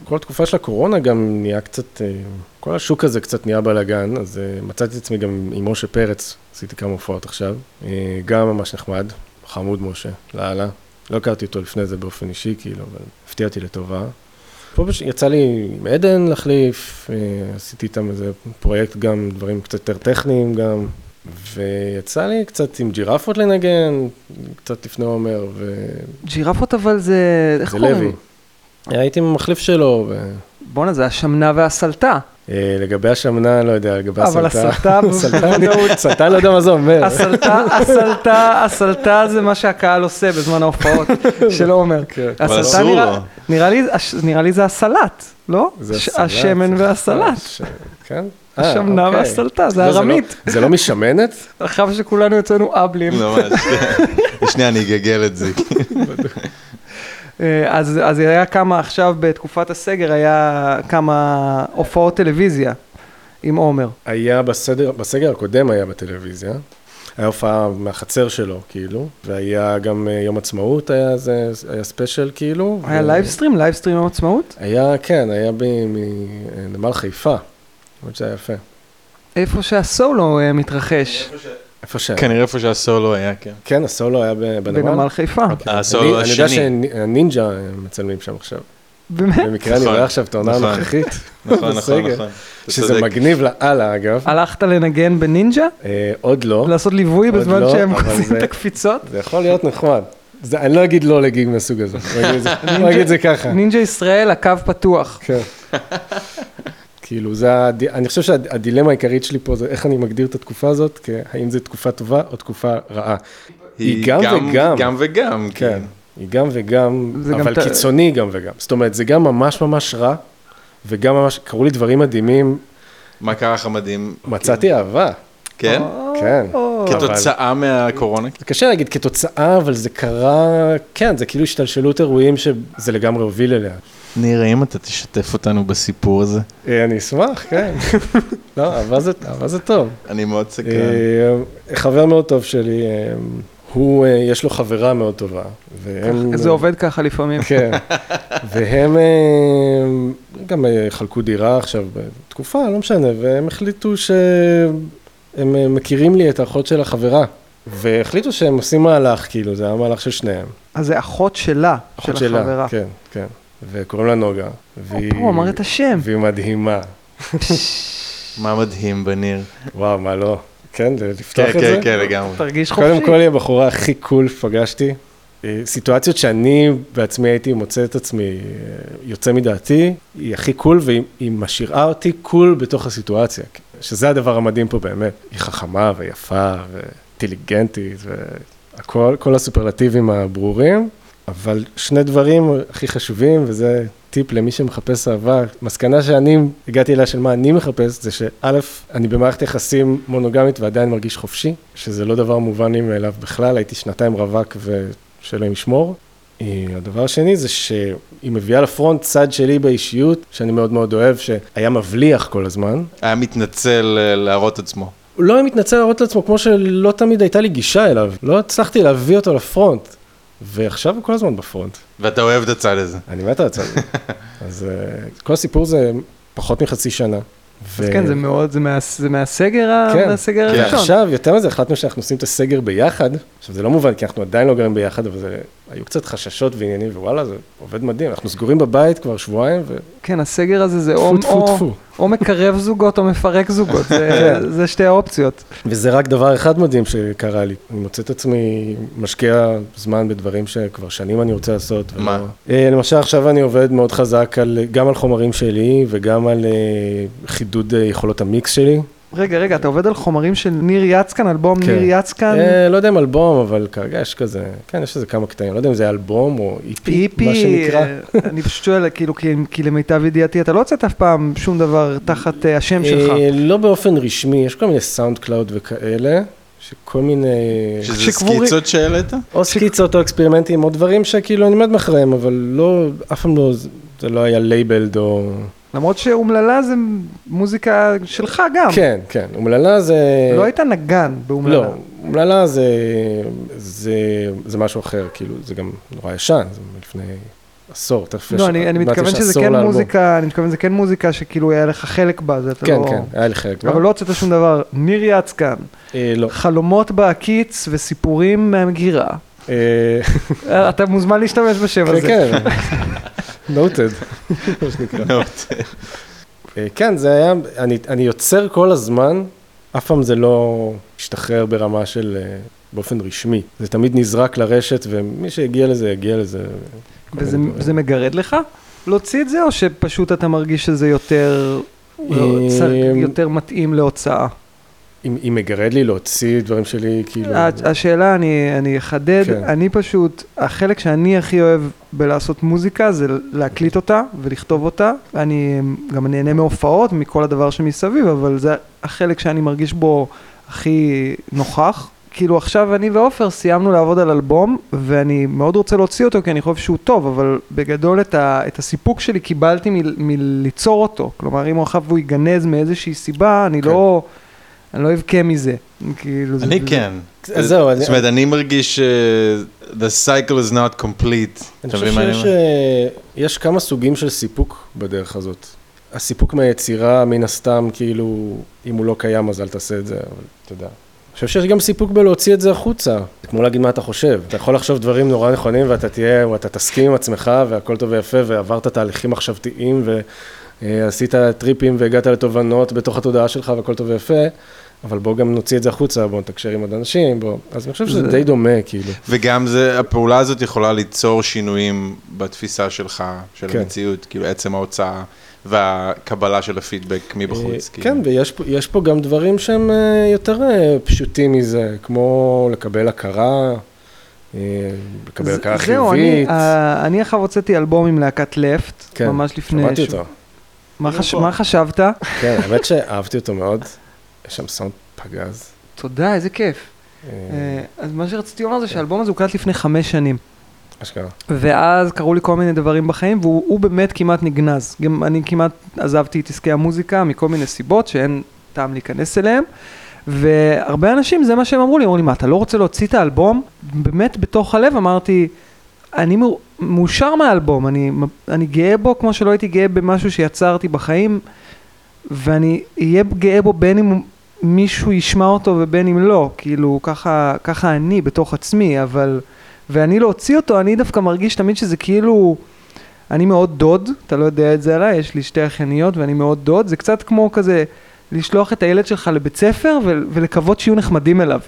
כל התקופה של הקורונה גם נהיה קצת, אה, כל השוק הזה קצת נהיה בלאגן, אז מצאתי את עצמי גם עם משה פרץ, עשיתי כמה הופעות עכשיו, גם ממש נחמד, חמוד משה, לאללה. לא הכרתי אותו לפני זה באופן אישי, כאילו, אבל הפתיע אותי לטובה. פה פשוט יצא לי עם עדן להחליף, עשיתי איתם איזה פרויקט גם, דברים קצת יותר טכניים גם, ויצא לי קצת עם ג'ירפות לנגן, קצת לפני עומר, ו... ג'ירפות אבל זה... איך זה קוראים? לוי. הייתי מחליף שלו, ו... בואנה, זה השמנה והסלטה. אה, לגבי השמנה, לא יודע, לגבי אבל הסלטה. הסלטה, [LAUGHS] סלטה, בוודאות. סלטה, לא יודע מה זה אומר. הסלטה, הסלטה, הסלטה זה מה שהקהל עושה בזמן ההופעות [LAUGHS] של עומר. כן. אבל הסלטה אסור נראה- לו. נראה לי, הש- נראה לי זה הסלט, לא? זה הסלט, השמן זה- והסלט. ש- כן? אה, השמנה אוקיי. והסלטה, זה לא, לא- ארמית. זה לא משמנת? [LAUGHS] עכשיו שכולנו יצאנו אבלים. ממש. [LAUGHS] שנייה, אני אגגל את זה. אה, אז אז היה כמה, עכשיו בתקופת הסגר היה כמה הופעות טלוויזיה עם עומר. היה בסדר, בסגר הקודם היה בטלוויזיה. היה הופעה מהחצר שלו, כאילו, והיה גם אה, יום עצמאות, היה, זה, היה special, כאילו. היה ו- livestream? livestream יום עצמאות? היה, כן, היה בנמל חיפה. האמת שהיה יפה. איפה שהסולו אה, מתרחש, איפה ש... כנראה איפה שהסולו היה, כן. כן, הסולו היה ב- בנמל. בנמל חיפה. הסולו אני, אני יודע השני. שהנינג'ה אה, מצלמים שם עכשיו. באמת? במקרה אני נכון, רואה עכשיו את העונה נכון. הנוכחית. [LAUGHS] נכון, נכון. נכון. שזה. מגניב לאללה, אגב. הלכת לנגן בנינג'ה? אה, עוד לא. לעשות ליווי בזמן לא, שהם עושים זה- את הקפיצות? זה יכול להיות נחמד. זה, אני לא אגיד לא לגיג מהסוג הזה. בוא נגיד את זה ככה. נינג'ה ישראל, הקו פתוח. כן. [LAUGHS] כאילו, זה, הד... אני חושב שהדילמה העיקרית שלי פה זה איך אני מגדיר את התקופה הזאת, כי האם זו תקופה טובה או תקופה רעה. היא גם וגם. גם וגם, כן, היא גם וגם, זה גם אבל ת- קיצוני גם וגם. זאת אומרת, זה גם ממש ממש רע, וגם ממש, קרו לי דברים מדהימים, מה קרה לך מדהים? מצאתי אהבה. כן? כן. או, אבל- כתוצאה מהקורונה? זה קשה להגיד כתוצאה, אבל זה קרה, כן, זה כאילו השתלשלות אירועים שזה לגמרי הוביל אליה. ניר, האם אתה תשתף אותנו בסיפור הזה? אה, אני אשמח, כן. [LAUGHS] לא, אהבה זה, טוב. אני מאוד סקרן. אה, חבר מאוד טוב שלי, אה, הוא, יש לו חברה מאוד טובה. והם... זה עובד ככה לפעמים. כן. [LAUGHS] והם גם חלקו דירה עכשיו בתקופה, לא משנה, והם החליטו שהם מכירים לי את האחות של החברה. והחליטו שהם עושים מהלך, כאילו, זה היה מהלך של שניהם. אז זה אחות שלה, של אחות שלה, החברה. כן, כן. וקוראים לה נוגה. והיא- הוא אמר את השם. והיא מדהימה. [LAUGHS] מה מדהים בניר. וואו, מה לא? כן, לפתוח כן, את זה? כן, כן, לגמרי. תרגיש חופשי. קודם כל היא הבחורה הכי cool שפגשתי. אה, סיטואציות שאני בעצמי הייתי מוצא את עצמי אה, יוצא מדעתי, היא הכי cool והיא היא משאירה אותי cool בתוך הסיטואציה, שזה הדבר המדהים פה באמת. היא חכמה ויפה ואינטליגנטית והכל, כל הסופרלטיבים הברורים, אבל שני דברים הכי חשובים, וזה טיפ למי שמחפש אהבה, מסקנה שאני הגעתי אליה של מה אני מחפש, זה שא', אני במערכת יחסים מונוגמית ועדיין מרגיש חופשי, שזה לא דבר מובן לי מאליו בכלל, הייתי שנתיים רווק ושאלוהים ישמור. אה, הדבר השני זה שהיא מביאה לפרונט צד שלי באישיות, שאני מאוד מאוד אוהב, שהיה מבליח כל הזמן. היה מתנצל אה, להראות עצמו. הוא לא היה מתנצל להראות לעצמו, כמו שלא תמיד הייתה לי גישה אליו, לא הצלחתי להביא אותו לפרונט. ועכשיו הוא כל הזמן בפרונט. ואתה אוהב את הצד הזה. אני מת על הצד הזה. [LAUGHS] אז אה, כל הסיפור זה פחות מחצי שנה. אז כן, זה מאוד, זה מה- זה מהסגר כן, מהסגר כן. הראשון. ועכשיו, יותר מזה, החלטנו שאנחנו עושים את הסגר ביחד. עכשיו, זה לא מובן, כי אנחנו עדיין לא גרים ביחד, אבל זה, היו קצת חששות ועניינים, ווואלה, זה עובד מדהים. אנחנו סגורים בבית כבר שבועיים, ו... כן, הסגר הזה זה או, מקרב זוגות או מפרק זוגות, זה, [LAUGHS] כן. זה שתי האופציות. וזה רק דבר אחד מדהים שקרה לי. אני מוצא את עצמי משקיע זמן בדברים שכבר שנים אני רוצה לעשות. מה? אה, למשל, עכשיו אני עובד מאוד חזק על, גם על חומרים שלי וגם על אה, חידוד אה, יכולות המיקס שלי. רגע, רגע, אתה עובד על חומרים של ניר יצקן, אלבום כן. ניר יצקן? אה, לא יודע אם אלבום, אבל כרגע יש כזה, כן, יש איזה כמה קטעים, לא יודע אם זה אלבום או EP, מה שנקרא. אה, אני פשוט שואל, כאילו, כי, כי למיטב ידיעתי, אתה לא הוצאת אף פעם שום דבר תחת אה, השם שלך. אה, לא באופן רשמי, יש כל מיני SoundCloud וכאלה, שכל מיני... שזה שקבורים- סקיצות שהעלית? או סקיצות או experiment ים או דברים שכאילו אני עומד מאחוריהם, אבל לא, אף פעם לא, זה לא היה labeled או... למרות שאומללה זה מוזיקה שלך גם. כן, כן, אומללה זה... לא היית נגן באומללה. לא, אומללה זה, זה, זה משהו אחר, כאילו, זה גם נורא ישן, זה מלפני עשור, תכף יש... לא, אני, אני מתכוון שזה כן לאלבום. מוזיקה, אני מתכוון שזה כן מוזיקה שכאילו היה לך חלק בה, זה אתה כן, לא... כן, היה לי חלק. אבל לא הוצאת שום דבר. ניר יצקן, אה, לא. חלומות בהקיץ וסיפורים מהמגירה. אה, [LAUGHS] אתה מוזמן להשתמש בשם הזה. כן, כן. נוטד, [LAUGHS] מה שנקרא. אה, כן, זה היה, אני, אני יוצר כל הזמן, אף פעם זה לא השתחרר ברמה של, אה, באופן רשמי. זה תמיד נזרק לרשת, ומי שהגיע לזה, יגיע לזה. וזה. זה מגרד לך להוציא את זה, או שפשוט אתה מרגיש שזה יותר, אה, יותר מתאים להוצאה? אם, אם מגרד לי להוציא דברים שלי, כאילו... השאלה, אני, אני אחדד, כן. אני פשוט, החלק שאני הכי אוהב בלעשות מוזיקה זה להקליט אותה ולכתוב אותה. אני גם נהנה מהופעות, מכל הדבר שמסביב, אבל זה החלק שאני מרגיש בו הכי נוכח. כאילו עכשיו אני ועופר סיימנו לעבוד על אלבום, ואני מאוד רוצה להוציא אותו כי אני חושב שהוא טוב, אבל בגדול את, ה, את הסיפוק שלי קיבלתי מ, מליצור אותו. כלומר, אם עכשיו הוא ייגנז מאיזושהי סיבה, אני כן. לא... אני לא אבכה מזה, כאילו, זה- אני זה- כן. אז זהו, אני- זאת אומרת, אני מרגיש ש- the cycle is not complete. אני חושב שיש? אה, יש כמה סוגים של סיפוק בדרך הזאת. הסיפוק מהיצירה, מן הסתם, כאילו, אם הוא לא קיים אז אל תעשה את זה, אבל אתה יודע. אני חושב שיש גם סיפוק בלהוציא את זה החוצה. זה כמו להגיד מה אתה חושב. אתה יכול לחשוב דברים נורא נכונים ואתה תהיה, או אתה תסכים עם עצמך והכל טוב ויפה ועברת תהליכים מחשבתיים ועשית טריפים והגעת לתובנות בתוך התודעה שלך והכל טוב ויפה, אבל בוא גם נוציא את זה החוצה, בוא נתקשר עם עוד אנשים, בוא... אז אני חושב שזה זה- די דומה, כאילו. וגם זה, הפעולה הזאת יכולה ליצור שינויים בתפיסה שלך, של כן. המציאות, כאילו עצם ההוצאה והקבלה של הפידבק מבחוץ. אה, כאילו. כן, ויש פה, יש פה גם דברים שהם אה, יותר אה, פשוטים מזה, כמו לקבל הכרה, אה, לקבל הכרה זהו, אני, חיובית. אה, אני עכשיו הוצאתי אלבום עם להקת לפט, כן, ממש לפני... שמעתי שבוע. אותו. מה. פה. מה חשבת? כן, האמת שאהבתי אותו מאוד. יש שם סאונד פגז. תודה, איזה כיף. אה, אה, אז מה שרציתי לומר זה שהאלבום הזה הוקלט לפני חמש שנים. אשכרה. ואז קרו לי כל מיני דברים בחיים, והוא הוא באמת כמעט נגנז. גם אני כמעט עזבתי את עסקי המוזיקה מכל מיני סיבות שאין טעם להיכנס אליהם. והרבה אנשים, זה מה שהם אמרו לי, אמרו לי, מה, אתה לא רוצה להוציא את האלבום? באמת, בתוך הלב אמרתי, אני מאושר מהאלבום, אני, אני גאה בו כמו שלא הייתי גאה במשהו שיצרתי בחיים, ואני אהיה גאה בו בין אם מישהו ישמע אותו ובין אם לא, כאילו, ככה, ככה אני בתוך עצמי, אבל... ואני להוציא אותו, אני דווקא מרגיש תמיד שזה כאילו... אני מאוד דוד, אתה לא יודע את זה עליי, יש לי שתי אחייניות ואני מאוד דוד, זה קצת כמו כזה לשלוח את הילד שלך לבית ספר ולקוות שיהיו נחמדים אליו.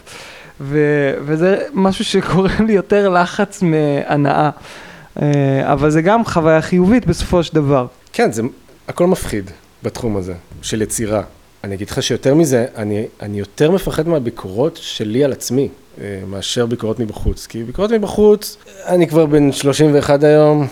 ו- וזה משהו שגורם לי יותר לחץ מהנאה. אה, אבל זה גם חוויה חיובית בסופו של דבר. כן, זה הכל מפחיד בתחום הזה, של יצירה. אני אגיד לך שיותר מזה, אני, אני יותר מפחד מהביקורות שלי על עצמי, אה, מאשר ביקורות מבחוץ. כי ביקורות מבחוץ, אני כבר בן 31 היום,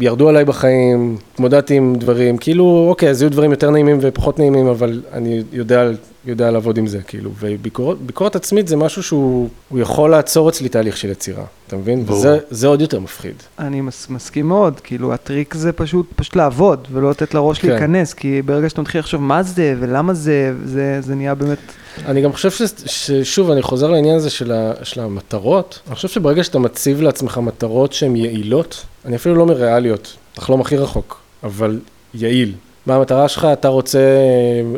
ירדו עליי בחיים, התמודדתי עם דברים, כאילו, אוקיי, אז יהיו דברים יותר נעימים ופחות נעימים, אבל אני יודע, יודע לעבוד עם זה, כאילו. וביקורת עצמית זה משהו שהוא הוא יכול לעצור אצלי תהליך של יצירה, אתה מבין? ברור. וזה זה עוד יותר מפחיד. אני מס, מסכים מאוד, כאילו הטריק זה פשוט, פשוט לעבוד, ולא לתת לראש כן. להיכנס, כי ברגע שאתה מתחיל לחשוב מה זה ולמה זה, זה, זה נהיה באמת... אני גם חושב ש, ששוב, אני חוזר לעניין הזה של, ה, של המטרות. אני חושב שברגע שאתה מציב לעצמך מטרות שהן יעילות, אני אפילו לא אומר ריאליות, תחלום הכי רחוק, אבל יעיל. מה המטרה שלך? אתה רוצה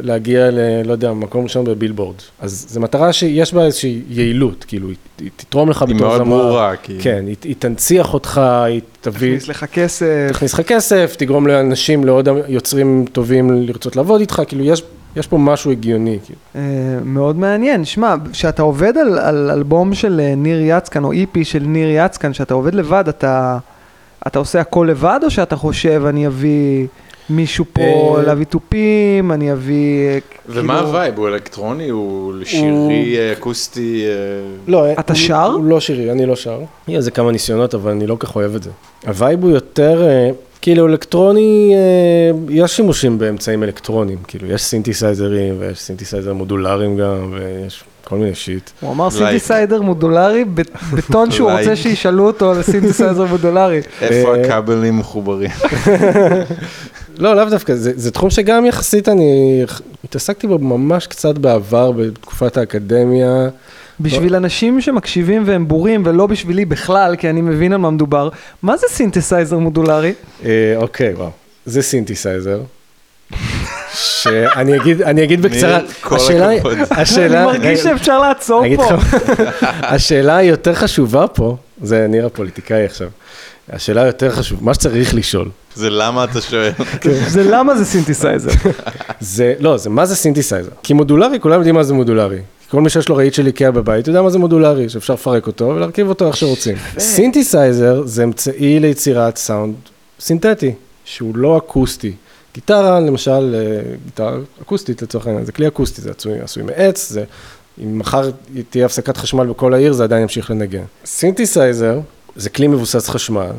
להגיע ל... לא יודע, מקום ראשון בבילבורד. אז זו מטרה שיש בה איזושהי יעילות, כאילו, היא, היא תתרום לך היא בתור מאוד זמר. ברורה, כי... כן, היא, היא תנציח אותך, היא תביא... תכניס לך כסף, תכניס לך כסף, תגרום לאנשים, לעוד יוצרים טובים לרצות לעבוד איתך, כאילו, יש, יש פה משהו הגיוני. כאילו. אה, מאוד מעניין. שמע, כשאתה עובד על, על אלבום של אה, ניר יצקן, או איפי של ניר יצקן, כשאתה עובד לבד, אתה, אתה עושה הכל לבד, או שאתה חושב, אני אביא מישהו פה אה, להביא תופים, אני אביא... אה, ומה כאילו- ה vibe? הוא אלקטרוני? הוא שירי, אה, אקוסטי? לא, אתה שר? הוא לא שירי, אני לא שר. יהיה איזה כמה ניסיונות, אבל אני לא כל כך אוהב את זה. ה vibe הוא יותר, כאילו אלקטרוני, אה, יש שימושים באמצעים אלקטרוניים, כאילו יש סינתסייזרים ויש סינתסייזר מודולריים גם, ויש כל מיני shit. הוא אמר Like. סינתסייזר מודולרי, בטון שהוא Like. רוצה שישאלו אותו על סינתסייזר מודולרי. [LAUGHS] איפה אה, הכבלים מחוברים? [LAUGHS] לא, לאו דווקא, זה, זה תחום שגם יחסית אני התעסקתי בו ממש קצת בעבר, בתקופת האקדמיה. בשביל אנשים שמקשיבים והם בורים, ולא בשבילי בכלל, כי אני מבין על מה מדובר, מה זה סינתסייזר מודולרי? אה, אוקיי, וואו. זה סינתסייזר. שאני אגיד, אני אגיד בקצרה, השאלה. [LAUGHS] השאלה, אני מרגיש שאפשר לעצור פה. השאלה היותר חשובה פה, זה ניר הפוליטיקאי עכשיו, השאלה היותר חשובה, מה שצריך לשאול, זה למה אתה שואל? [LAUGHS] זה למה זה סינתסייזר. זה, לא, זה מה זה סינתסייזר, כי מודולרי, כולם יודעים מה זה מודולרי. כל מי שיש לו רהיט של איקאה בבית, יודע מה זה מודולרי, שאפשר לפרק אותו ולהרכיב אותו איך שרוצים. סינתסייזר זה אמצעי ליצירת סאונד סינתטי, שהוא לא אקוסטי. גיטרה, למשל, אה, גיטרה אקוסטית לצורך העניין, זה כלי אקוסטי, זה עשוי, עשוי מעץ, זה, אם מחר תהיה הפסקת חשמל בכל העיר, זה עדיין ימשיך לנגן. סינתסייזר זה כלי מבוסס חשמל.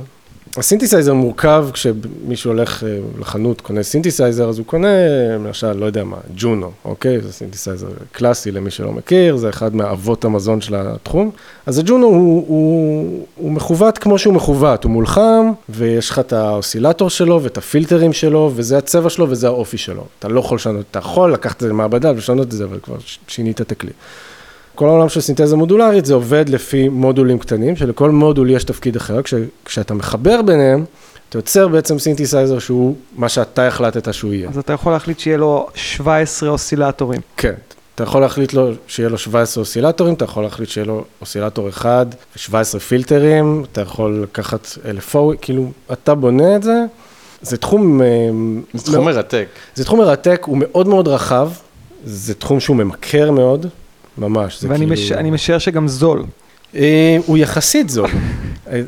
הסינתסייזר מורכב כשמישהו הולך אה, לחנות, קונה סינתסייזר, אז הוא קונה, למשל, לא יודע מה, ג'ונו, אוקיי? זה סינתסייזר קלאסי למי שלא מכיר, זה אחד מאבות המזון של התחום. אז הג'ונו הוא, הוא, הוא מחווט כמו שהוא מחווט, הוא מולחם, ויש לך את האוסילטור שלו ואת הפילטרים שלו, וזה הצבע שלו וזה האופי שלו. אתה לא יכול לשנות, אתה יכול לקחת את זה למעבדה ולשנות את זה, אבל כבר שינית את הכלי. כל העולם של סינתזה מודולרית זה עובד לפי מודולים קטנים, שלכל מודול יש תפקיד אחר, כש, כשאתה מחבר ביניהם, אתה יוצר בעצם סינתסייזר שהוא מה שאתה החלטת שהוא יהיה. אז אתה יכול להחליט שיהיה לו 17 אוסילטורים. כן, אתה יכול להחליט לו שיהיה לו 17 אוסילטורים, אתה יכול להחליט שיהיה לו אוסילטור אחד ו-17 פילטרים, אתה יכול לקחת LFO, כאילו, אתה בונה את זה, זה תחום... אה, זה תחום מרתק. זה תחום מרתק, הוא מאוד מאוד רחב, זה תחום שהוא ממכר מאוד, ממש, ואני כאילו... מש- משער שגם זול. אה, הוא יחסית זול.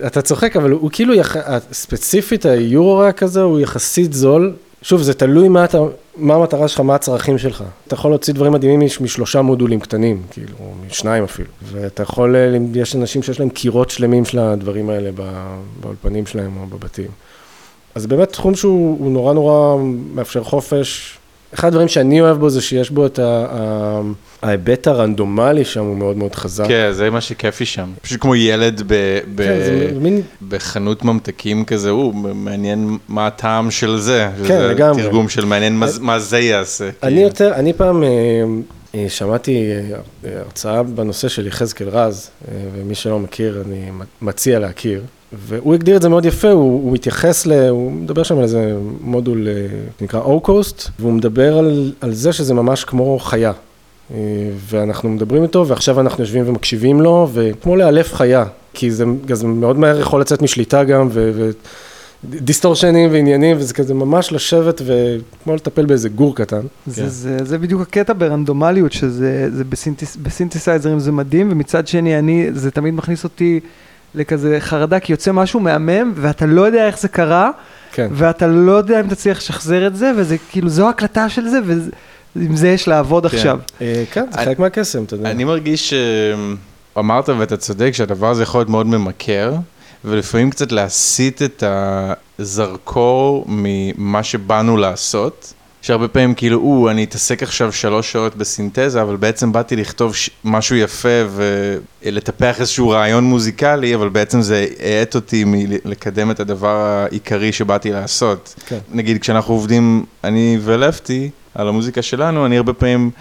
אתה צוחק, אבל הוא כאילו, יח... ספציפית היורו-רק הזה הוא יחסית זול. שוב, זה תלוי מה, אתה, מה המטרה שלך, מה הצרכים שלך. אתה יכול להוציא דברים מדהימים מש- משלושה מודולים קטנים, כאילו, או משניים אפילו. ואתה יכול, אה, יש אנשים שיש להם קירות שלמים של הדברים האלה ב- באולפנים שלהם או בבתים. אז באמת תחום שהוא הוא נורא נורא מאפשר חופש. אחד הדברים שאני אוהב בו זה שיש בו את ה- ההיבט הרנדומלי שם הוא מאוד מאוד חזק. כן, זה מה שכיף לי שם. פשוט כמו ילד ב- ב- כן, זה מין בחנות ממתקים כזה, הוא מעניין מה הטעם של זה. כן, לגמרי. תרגום של מעניין מה מה זה יעשה. אני כאילו. יותר, אני פעם אה, אה, שמעתי אה, הרצאה בנושא של יחזקאל רז, ומי שלא מכיר, אני מציע להכיר. והוא הגדיר את זה מאוד יפה, הוא, הוא התייחס ל... הוא מדבר שם על איזה מודול אה, נקרא או-קוסט, והוא מדבר על, על זה שזה ממש כמו חיה. אה, ואנחנו מדברים איתו, ועכשיו אנחנו יושבים ומקשיבים לו, וכמו לאלף חיה, כי זה, זה מאוד מהר יכול לצאת משליטה גם, ו... ו דיסטורשנים ועניינים, וזה כזה ממש לשבת וכמו לטפל באיזה גור קטן. זה, זה, זה בדיוק הקטע ברנדומליות, שזה זה בסינתס, בסינתסייזרים זה מדהים, ומצד שני אני, זה תמיד מכניס אותי לכזה חרדה, כי יוצא משהו מהמם, ואתה לא יודע איך זה קרה, כן. ואתה לא יודע אם תצליח לשחזר את זה, וזה כאילו, זו הקלטה של זה, ועם זה יש לעבוד כן. עכשיו. אה, כן, זה חלק מהקסם, אתה יודע. אני מרגיש שאמרת ואתה צודק שהדבר הזה יכול להיות מאוד ממכר, ולפעמים קצת להסיט את הזרקור ממה שבאנו לעשות. שהרבה פעמים כאילו, או, אני אתעסק עכשיו שלוש שעות בסינתזה, אבל בעצם באתי לכתוב. משהו יפה ולטפח איזשהו רעיון מוזיקלי, אבל בעצם זה האט אותי מלקדם את הדבר העיקרי שבאתי לעשות. כן. נגיד, כשאנחנו עובדים, אני ולפטי, על המוזיקה שלנו, אני הרבה פעמים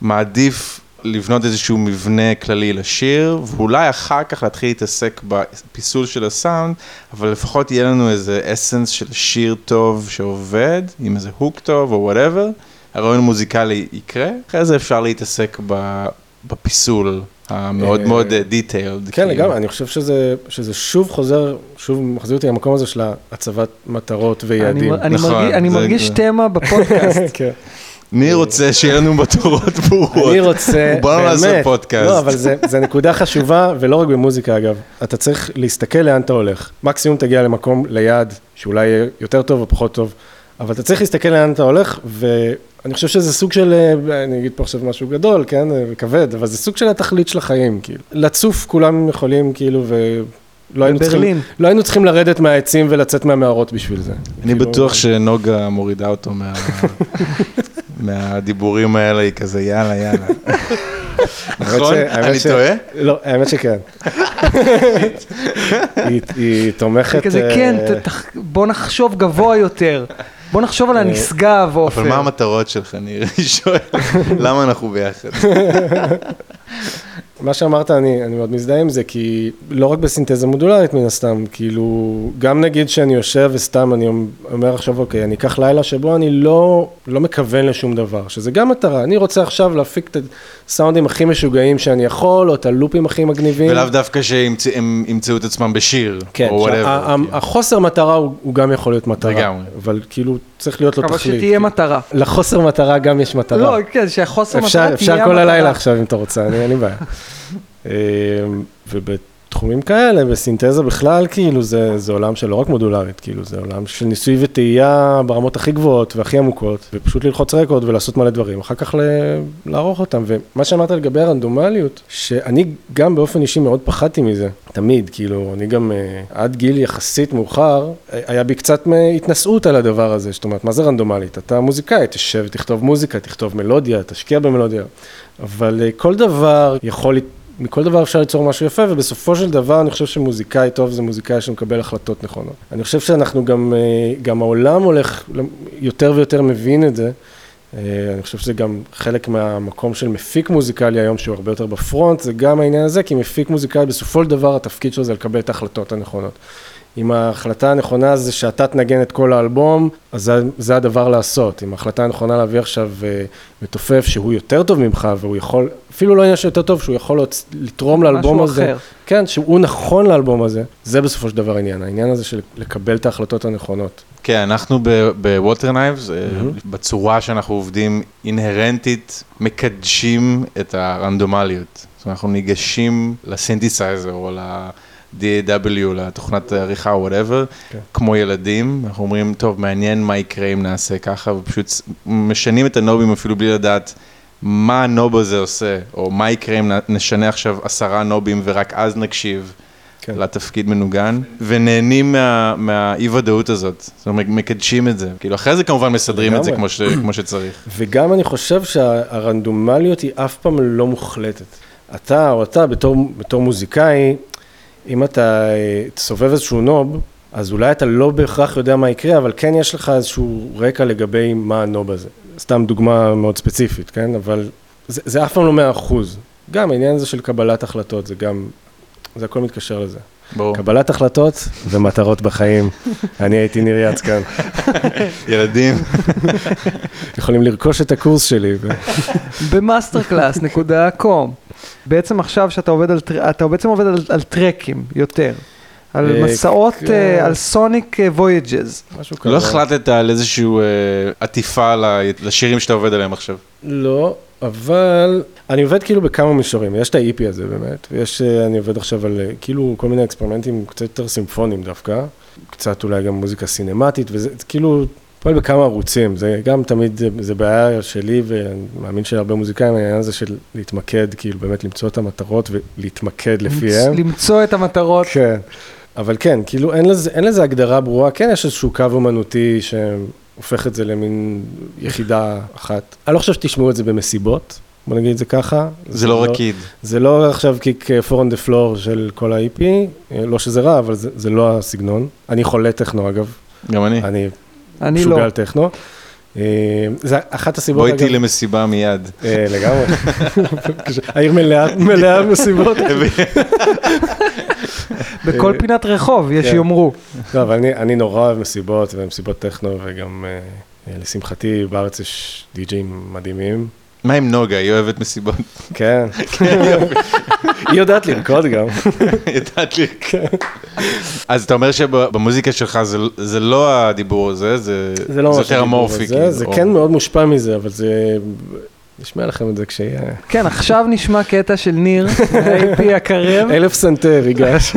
מעדיף לבנות איזשהו מבנה כללי לשיר, ואולי אחר כך להתחיל להתעסק בפיסול של הסאונד, אבל לפחות יהיה לנו איזה essence של שיר טוב שעובד, עם איזה hook טוב או whatever, הרעיון המוזיקלי יקרה, אחרי זה אפשר להתעסק ב- בפיסול המאוד אה, מאוד detailed. כן, לגמרי, אני חושב שזה, שזה שוב חוזר, שוב מחזיר אותי למקום הזה של הצבת מטרות ויעדים. אני, אני, נכון, מרגיש, אני מרגיש זה- תמה בפודקאסט. [LAUGHS] כן. מי רוצה שיהיה לנו מטרות ברורות? אני רוצה, בוא נעשה באמת, פודקאסט. לא, אבל זה, זה נקודה חשובה, ולא רק במוזיקה אגב. אתה צריך להסתכל לאן אתה הולך. מקסימום תגיע למקום, ליעד, שאולי יהיה יותר טוב או פחות טוב, אבל אתה צריך להסתכל לאן אתה הולך, ואני חושב שזה סוג של, אה, אני אגיד פה עכשיו משהו גדול, כן, אה, וכבד, אבל זה סוג של התכלית של החיים, כאילו. לצוף כולם יכולים, כאילו, ולא היינו צריכים. לא היינו צריכים לרדת מהעצים ולצאת מהמערות בשביל זה. אני כאילו, בטוח שנוגה מורידה אותו מה... [LAUGHS] מהדיבורים האלה, היא כזה יאללה יאללה. [LAUGHS] נכון? אני טועה? לא, האמת שכן. [LAUGHS] היא- היא תומכת... כזה, אה, כן, בוא נחשוב גבוה יותר. בוא נחשוב על הנשגב, עופר. אבל מה המטרות שלך, ניר? [LAUGHS] אני שואל, למה אנחנו ביחד? מה שאמרת, אני, אני מאוד מזדהה עם זה, כי לא רק בסינתזה מודולרית מן הסתם, כאילו, גם נגיד שאני יושב וסתם אני אומר עכשיו, אוקיי, אני אקח לילה שבו אני לא, לא מכוון לשום דבר, שזה גם מטרה, אני רוצה עכשיו להפיק את הסאונדים הכי משוגעים שאני יכול, או את הלופים הכי מגניבים. ולאו דווקא שהם ימצאו את עצמם בשיר, כן, או עכשיו, ה- ה- whatever. החוסר מטרה הוא, הוא גם יכול להיות מטרה. לגמרי. אבל כאילו, צריך להיות לו אבל תכלית. שתהיה מטרה. לחוסר מטרה גם יש מטרה. לא, כן, שהחוסר מטרה אפשר, תהיה אפשר המטרה. כל הלילה עכשיו אם אתה רוצה, אני- אין לי בעיה. [LAUGHS] אמ, ובתחומים כאלה, בסינתזה בכלל, כאילו, זה, זה עולם של לא רק מודולרית, כאילו, זה עולם של ניסוי וטעייה ברמות הכי גבוהות והכי עמוקות, ופשוט ללחוץ record ולעשות מלא דברים, אחר כך ל- לערוך אותם. ומה שאמרת לגבי הרנדומליות, שאני גם באופן אישי מאוד פחדתי מזה, תמיד, כאילו, אני גם אה, עד גיל יחסית מאוחר, אה, היה בי קצת התנשאות על הדבר הזה, זאת אומרת, מה זה רנדומלית? אתה מוזיקאי, תשב, תכתוב מוזיקה, תכתוב מלודיה, תשקיע במלודיה, אבל אה, כל דבר יכול, מכל דבר אפשר ליצור משהו יפה, ובסופו של דבר אני חושב שמוזיקאי טוב זה מוזיקאי שמקבל החלטות נכונות. אני חושב שאנחנו גם, אה, גם העולם הולך, יותר ויותר מבין את זה. אה, אני חושב שזה גם חלק מהמקום של מפיק מוזיקלי היום, שהוא הרבה יותר בפרונט, זה גם העניין הזה, כי מפיק מוזיקלי, בסופו של דבר התפקיד שלו זה לקבל את ההחלטות הנכונות. אם ההחלטה הנכונה זה שאתה תנגן את כל האלבום, אז זה, זה הדבר לעשות. אם ההחלטה הנכונה להביא עכשיו אה, מתופף שהוא יותר טוב ממך, והוא יכול, אפילו לא עניין שיותר טוב, שהוא יכול לתרום לאלבום משהו הזה. אחר. כן, שהוא נכון לאלבום הזה, זה בסופו של דבר העניין, העניין הזה של לקבל את ההחלטות הנכונות. כן, אנחנו בווטר נייבס, בצורה שאנחנו עובדים אינהרנטית, מקדשים את הרנדומליות. זאת אומרת, אנחנו ניגשים לסינתסייזר או ל-DAW, לתוכנת עריכה או whatever, כן. כמו ילדים, אנחנו אומרים, טוב, מעניין מה יקרה אם נעשה ככה, ופשוט משנים את הנובים אפילו בלי לדעת מה ה knob הזה עושה, או מה יקרה אם נשנה עכשיו עשרה נובים ורק אז נקשיב. כן. לתפקיד מנוגן, ונהנים מה, מהאי-ודאות הזאת. זאת אומרת, מקדשים את זה. כאילו, אחרי זה כמובן מסדרים את זה לגמרי. כמו, ש, כמו שצריך. [CLEARS THROAT] וגם אני חושב שהרנדומליות היא אף פעם לא מוחלטת. אתה או אתה בתור, בתור מוזיקאי, אם אתה אה, תסובב איזשהו נוב, אז אולי אתה לא בהכרח יודע מה יקרה, אבל כן יש לך איזשהו רקע לגבי מה הנוב הזה. סתם דוגמה מאוד ספציפית, כן? אבל זה, זה אף פעם לא מאה אחוז. גם העניין הזה של קבלת החלטות, זה גם, זה הכל מתקשר לזה. ברור. קבלת החלטות ומטרות בחיים. [LAUGHS] אני הייתי ניר יצקן. [LAUGHS] ילדים, [LAUGHS] יכולים לרכוש את הקורס שלי. ו- ב MasterClass.com. בעצם עכשיו שאתה עובד על, אתה בעצם עובד על, על טרקים יותר. על אה, מסעות, כן. אה, על sonic voyages. משהו כזה. לא החלטת על איזושהי עטיפה לשירים שאתה עובד עליהם עכשיו. לא, אבל אני עובד כאילו בכמה מישורים, יש את ה-EP הזה באמת, ויש, אה, אני עובד עכשיו על אה, כאילו כל מיני אקספרימנטים קצת יותר סימפוניים דווקא, קצת אולי גם מוזיקה סינמטית, וזה זה כאילו פועל בכמה ערוצים, זה גם תמיד, זה בעיה שלי, ואני מאמין של הרבה מוזיקאים, העניין הזה של להתמקד, כאילו באמת למצוא את המטרות ולהתמקד לפיהם. למצוא את המטרות. כן, אבל כן, כאילו אין לזה, אין לזה הגדרה ברורה, כן יש איזשהו קו אומנותי שהופך את זה למין יחידה אחת. אני לא חושב שתשמעו את זה במסיבות, בוא נגיד את זה ככה. זה לא רקיד. זה לא עכשיו קיק פור on the floor של כל ה-IP, אה, לא שזה רע, אבל זה, זה לא הסגנון. אני חולה טכנו אגב, גם אני. אני אני משוגע לא. על טכנו. אה, זה אחת הסיבות, בוא אגב, איתי למסיבה מיד. אה, לגמרי. [LAUGHS] העיר מלאה, מלאה מסיבות. [LAUGHS] בכל אה, פינת רחוב, יש כן. יאמרו. לא, אבל אני, אני נורא אוהב מסיבות ומסיבות טכנו, וגם לשמחתי בארץ יש די-ג'אים מדהימים. מה עם נוגה? היא אוהבת מסיבות. כן. [LAUGHS] היא יודעת לרקוד גם. [LAUGHS] ידעת לי. אז אתה אומר שבמוזיקה שלך זה- זה לא הדיבור הזה, זה זה לא יותר אמורפי. כאילו, זה כן מאוד מושפע מזה, אבל זה... נשמע לכם את זה כשיהיה... כן, עכשיו נשמע קטע של ניר, ה-AP הקרב. [LAUGHS] אלף סנטר ייגש. [LAUGHS]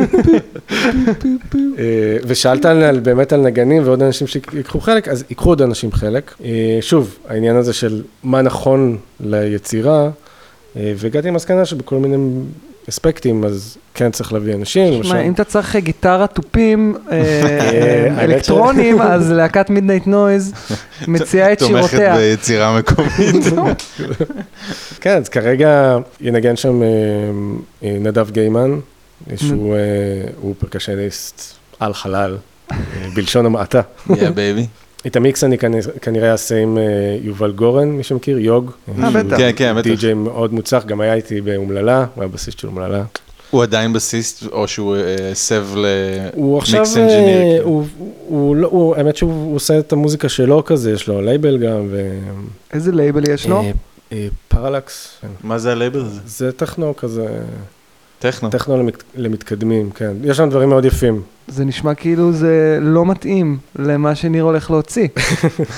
אה, ושאלת באמת על נגנים ועוד אנשים שיקחו חלק, אז ייקחו עוד אנשים חלק. אה, שוב, העניין הזה של מה נכון ליצירה, אה, והגעתי למסקנה שבכל מיני אספקטים, אז כן צריך להביא אנשים, למשל. שמע, אם אתה צריך אה, תופים [LAUGHS] האמת ש- אלקטרונים, אז להקת מידנייט נויז [LAUGHS] מציעה את תומכת שירותיה. ביצירה מקומית. [LAUGHS] כן, אז כרגע ינגן שם אה, אה, נדב גיימן, שהוא אה, הוא פרקשניסט על חלל, אה, בלשון המעטה. yeah baby. את המיקס אני כנראה- אעשה עם אה, יובל גורן, מי שמכיר, יוג. אה, בטח. כן, כן, בטח. די.ג'יי מאוד מוצלח, גם היה איתי באומללה, הוא היה בסיסט של אומללה. הוא עדיין בסיסט, או שהוא אה, עכשיו, למיקס אה, engineer. הוא- הוא לא, הוא- האמת שהוא עושה את המוזיקה שלו כזה, יש לו לייבל גם. איזה לייבל יש לו? פרלקס, כן. מה זה הלייבל הזה? זה טכנו כזה, טכנו. טכנו למת- למתקדמים, כן. יש שם דברים מאוד יפים. זה נשמע כאילו זה לא מתאים למה שניר הולך להוציא.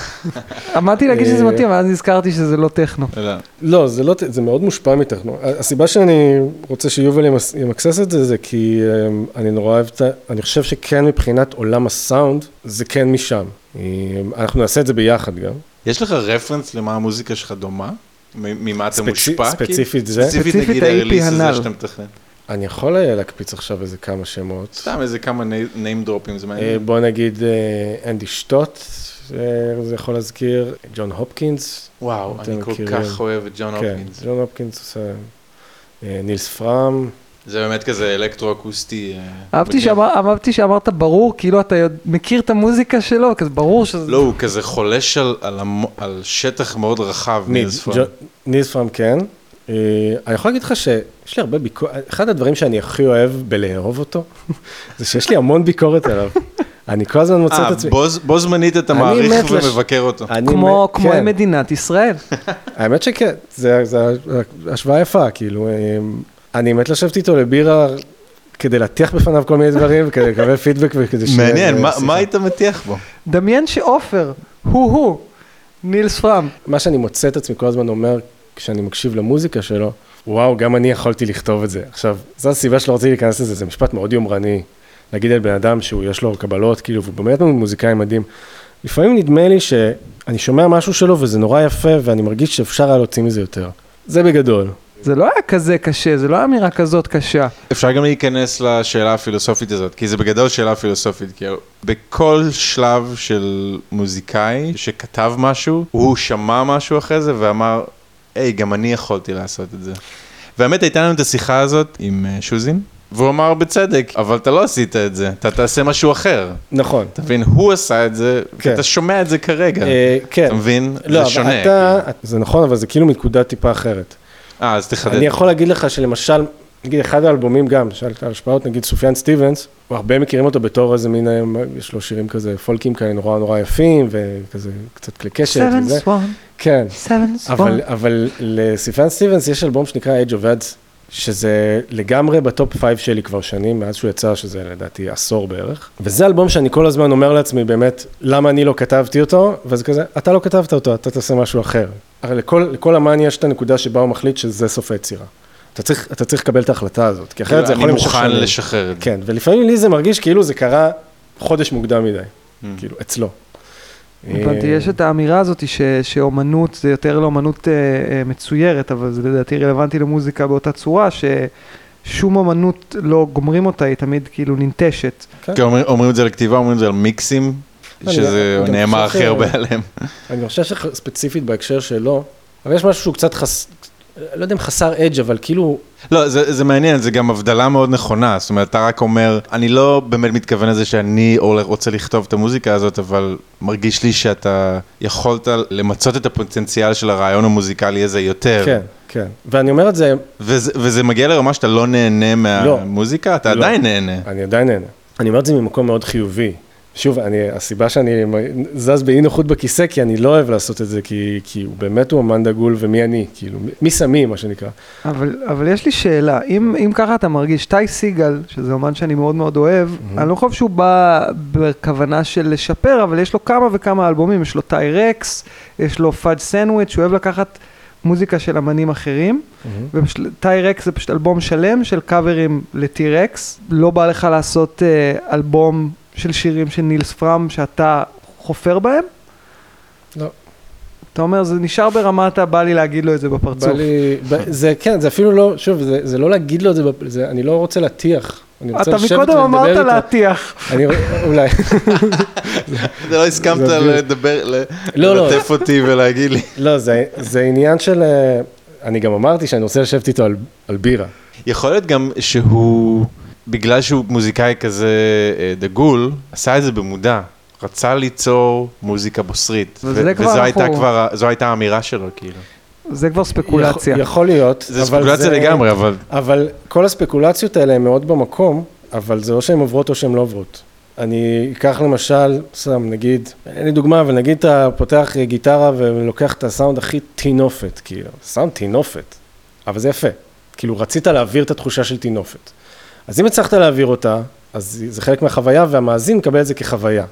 [LAUGHS] עמדתי להגיד שזה אה, מתאים, אבל אז נזכרתי שזה לא טכנו. לא. לא, זה לא, זה מאוד מושפע מטכנו. הסיבה שאני רוצה שיובל ימקסס את זה, זה כי אמ, אני נורא אוהב את ה... אני חושב שכן מבחינת עולם הסאונד, זה כן משם. אמ, אנחנו נעשה את זה ביחד גם. יש לך רפרנס למה המוזיקה שלך דומה? ממה אתה מושפע? כאילו? ספציפית זה. ספציפית ספציפית נגיד ה-EP הרליס הזה הנ"ל. שאתה מתכנן. אני יכול אה, להקפיץ עכשיו איזה כמה שמות. סתם איזה כמה name דרופים, זה אה, מעניין. בוא נגיד אה, אנדי שטוט, אה, זה יכול להזכיר, ג'ון הופקינס. וואו, אני כל. כך אוהב את ג'ון כן, הופקינס. ג'ון הופקינס עושה... אה, נילס פרם. זה באמת כזה אלקטרו-אקוסטי. אה, אהבתי. שאמר- אהבתי שאמרת ברור, כאילו אתה מכיר את המוזיקה שלו, כזה ברור שזה... לא, הוא כזה חולש על- על על שטח מאוד רחב. נילס. ג'ו- נילס פרם כן. אה, אני יכול להגיד לך שיש לי הרבה ביקורת, אחד הדברים שאני הכי אוהב בלאהוב אותו, [LAUGHS] זה שיש לי המון ביקורת עליו. [LAUGHS] אני כל הזמן מוצא את אה, עצמי. בו- זמנית אתה אני מעריך ומבקר אותו. כמו כן. מדינת ישראל. [LAUGHS] האמת שכן, זה זה השוואה יפה, כאילו, אה, אני מת לשבת איתו לבירה כדי להטיח בפניו כל מיני דברים, וכדי לקבל פידבק וכדי ש... מעניין, מה- היית מטיח בו? דמיין שעופר, הוא-הוא, נילס פרם. מה שאני מוצא את עצמי כל הזמן אומר, כשאני מקשיב למוזיקה שלו, וואו, גם אני יכולתי לכתוב את זה. עכשיו, זו הסיבה שלא רציתי להיכנס לזה, זה משפט מאוד יומרני. להגיד על בן אדם שהוא, יש לו קבלות, כאילו, והוא באמת מוזיקאי מדהים. לפעמים נדמה לי שאני שומע משהו שלו וזה נורא יפה, ואני מרגיש שאפשר היה להוציא מזה יותר. זה בגדול. זה לא היה כזה קשה, זה לא היה אמירה כזאת קשה. אפשר גם להיכנס לשאלה הפילוסופית הזאת, כי זה בגדול שאלה פילוסופית, כי בכל שלב של מוזיקאי שכתב משהו, הוא שמע משהו אחרי זה ואמר, היי, גם אני יכולתי לעשות את זה. והאמת הייתה לנו את השיחה הזאת עם אה, שוזין, והוא אמר בצדק, אבל אתה לא עשית את זה, אתה תעשה משהו אחר. נכון. אתה מבין, הוא עשה את זה, כן. ואתה שומע את זה כרגע. אה, כן. אתה מבין? לא, זה שונה. אתה, זה נכון, אבל זה כאילו מנקודה טיפה אחרת. אה, אז תחדד. אני יכול להגיד לך שלמשל, נגיד אחד האלבומים גם, שאלת על השפעות, נגיד סופיאן סטיבנס, הרבה מכירים אותו בתור איזה מין, אה, יש לו שירים כזה, פולקים כאלה נורא נורא יפים, וכזה קצת כלי קשת וזה. Swan, כן, Swan. אבל, אבל לסופיאן סטיבנס יש אלבום שנקרא Age of Adz, שזה לגמרי ב top five שלי כבר שנים, מאז שהוא יצא, שזה לדעתי עשור בערך. וזה אלבום שאני כל הזמן אומר לעצמי באמת, למה אני לא כתבתי אותו, וזה כזה, אתה לא כתבת אותו, אתה תעשה משהו אחר. הרי לכל, לכל אמן יש את הנקודה שבה הוא מחליט שזה סוף היצירה. אתה צריך, אתה צריך לקבל את ההחלטה הזאת, כי אחרת זה יכול אני להימשך מוכן. לשחרר את זה. כן, ולפעמים לי זה מרגיש כאילו זה קרה חודש מוקדם מדי, כאילו, אצלו. הבנתי, אה, יש את האמירה הזאת ש, שאומנות זה יותר לאומנות אה, אה, מצוירת, אבל זה לדעתי רלוונטי למוזיקה באותה צורה, ששום אומנות לא גומרים אותה, היא תמיד כאילו ננטשת. כי אומרים- אומרים את זה על כתיבה, אומרים את זה על מיקסים, אני שזה נאמר הכי הרבה עליהם. אני חושב שספציפית בהקשר שלו, אבל יש משהו שהוא קצת חס... לא יודע אם חסר אדג', אבל כאילו, לא, זה, זה מעניין, זה גם הבדלה מאוד נכונה, זאת אומרת, אתה רק אומר, אני לא באמת מתכוון לזה שאני רוצה לכתוב את המוזיקה הזאת, אבל מרגיש לי שאתה יכולת למצות את הפוטנציאל של הרעיון המוזיקלי הזה יותר. כן, כן. ואני אומר את זה, וזה, וזה מגיע לרמה שאתה לא נהנה מהמוזיקה, אתה לא. עדיין נהנה. אני עדיין נהנה. אני אומר את זה ממקום מאוד חיובי. שוב, אני, הסיבה שאני זז באי נוחות בכיסא, כי אני לא אוהב לעשות את זה, כי, כי הוא באמת הוא אמן דגול ומי אני, כאילו, מי שמי, מה שנקרא. אבל, אבל יש לי שאלה, אם, אם ככה אתה מרגיש, טי סיגל, שזה אומן שאני מאוד מאוד אוהב, אני לא חושב שהוא בא בכוונה של לשפר, אבל יש לו כמה וכמה אלבומים, יש לו טי רקס, יש לו Fudge Sandwich, הוא אוהב לקחת מוזיקה של אמנים אחרים, וטי רקס זה פשוט אלבום שלם של קאברים לטי רקס, לא בא לך לעשות אה, אלבום של שירים של נילס פרם שאתה חופר בהם? לא. אתה אומר, זה נשאר ברמת הבא לי להגיד לו את זה בפרצוף. בא לי, זה כן, זה אפילו לא, שוב, זה, זה לא להגיד לו את זה, בפ- זה, אני לא רוצה להטיח. אני רוצה אתה לשבת מקודם ולדבר אמרת איתו. להטיח. אני, אולי. לא הסכמת. לדבר, ל- לא, לא. ללטף אותי ולהגיד לי. לא, זה, זה עניין של, אה, אני גם אמרתי שאני רוצה לשבת איתו על, על בירה. יכול להיות גם שהוא, בגלל שהוא מוזיקאי כזה אה, דגול, עשה את זה במודע. רצה ליצור מוזיקה בוסרית. ו- כבר וזו אנחנו- הייתה כבר, זו הייתה האמירה שלו, כאילו. זה כבר ספקולציה. יכול, יכול להיות. זה ספקולציה לגמרי, אבל... אבל כל הספקולציות האלה הן מאוד במקום, אבל זה או שהן עוברות או שהן לא עוברות. אני אקח למשל, סתם, נגיד, אין לי דוגמה, אבל נגיד אתה פותח גיטרה ולוקח את הסאונד הכי טינופת, כאילו, סאונד טינופת, אבל זה יפה. כאילו, רצית להעביר את התחושה של טינופת. אז אם הצלחת להעביר אותה, אז זה חלק מהחוויה, והמאזין מקבל את זה כחוויה.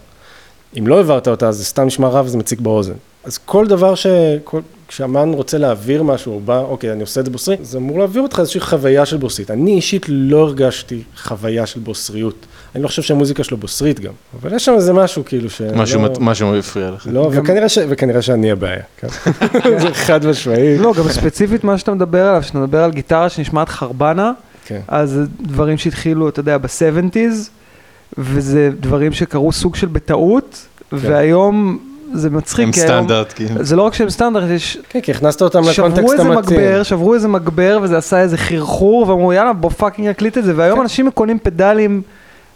אם לא העברת אותה, אז זה סתם נשמע רע וזה מציק באוזן. אז כל דבר ש... כל... כשאמן רוצה להעביר משהו, הוא בא, אוקיי, אני עושה את זה בוסרי, זה אמור להעביר אותך איזושהי חוויה של בוסרית. אני אישית לא הרגשתי חוויה של בוסריות. אני לא חושב שהמוזיקה שלו בוסרית גם, אבל יש שם איזה משהו כאילו ש... משהו, לא, מת- משהו הפריע לך. לא, וכנראה, ש... וכנראה שאני הבעיה. כן. [LAUGHS] זה חד משמעי. לא, גם ספציפית מה שאתה מדבר עליו, שאתה מדבר על גיטרה שנשמעת חרבנה, כן. אז זה דברים שהתחילו, אתה יודע, ב-70's, וזה דברים שקרו סוג של בטעות, והיום זה מצחיק, כי היום- סטנדרט, כאילו. זה לא רק שהם סטנדרט, יש... כן, כי הכנסת אותם שברו לקונטקסט איזה המתאים. מגבר, שברו איזה מגבר וזה עשה איזה חרחור ואמרו יאללה בוא fucking נקליט את זה והיום כן. אנשים קונים פדלים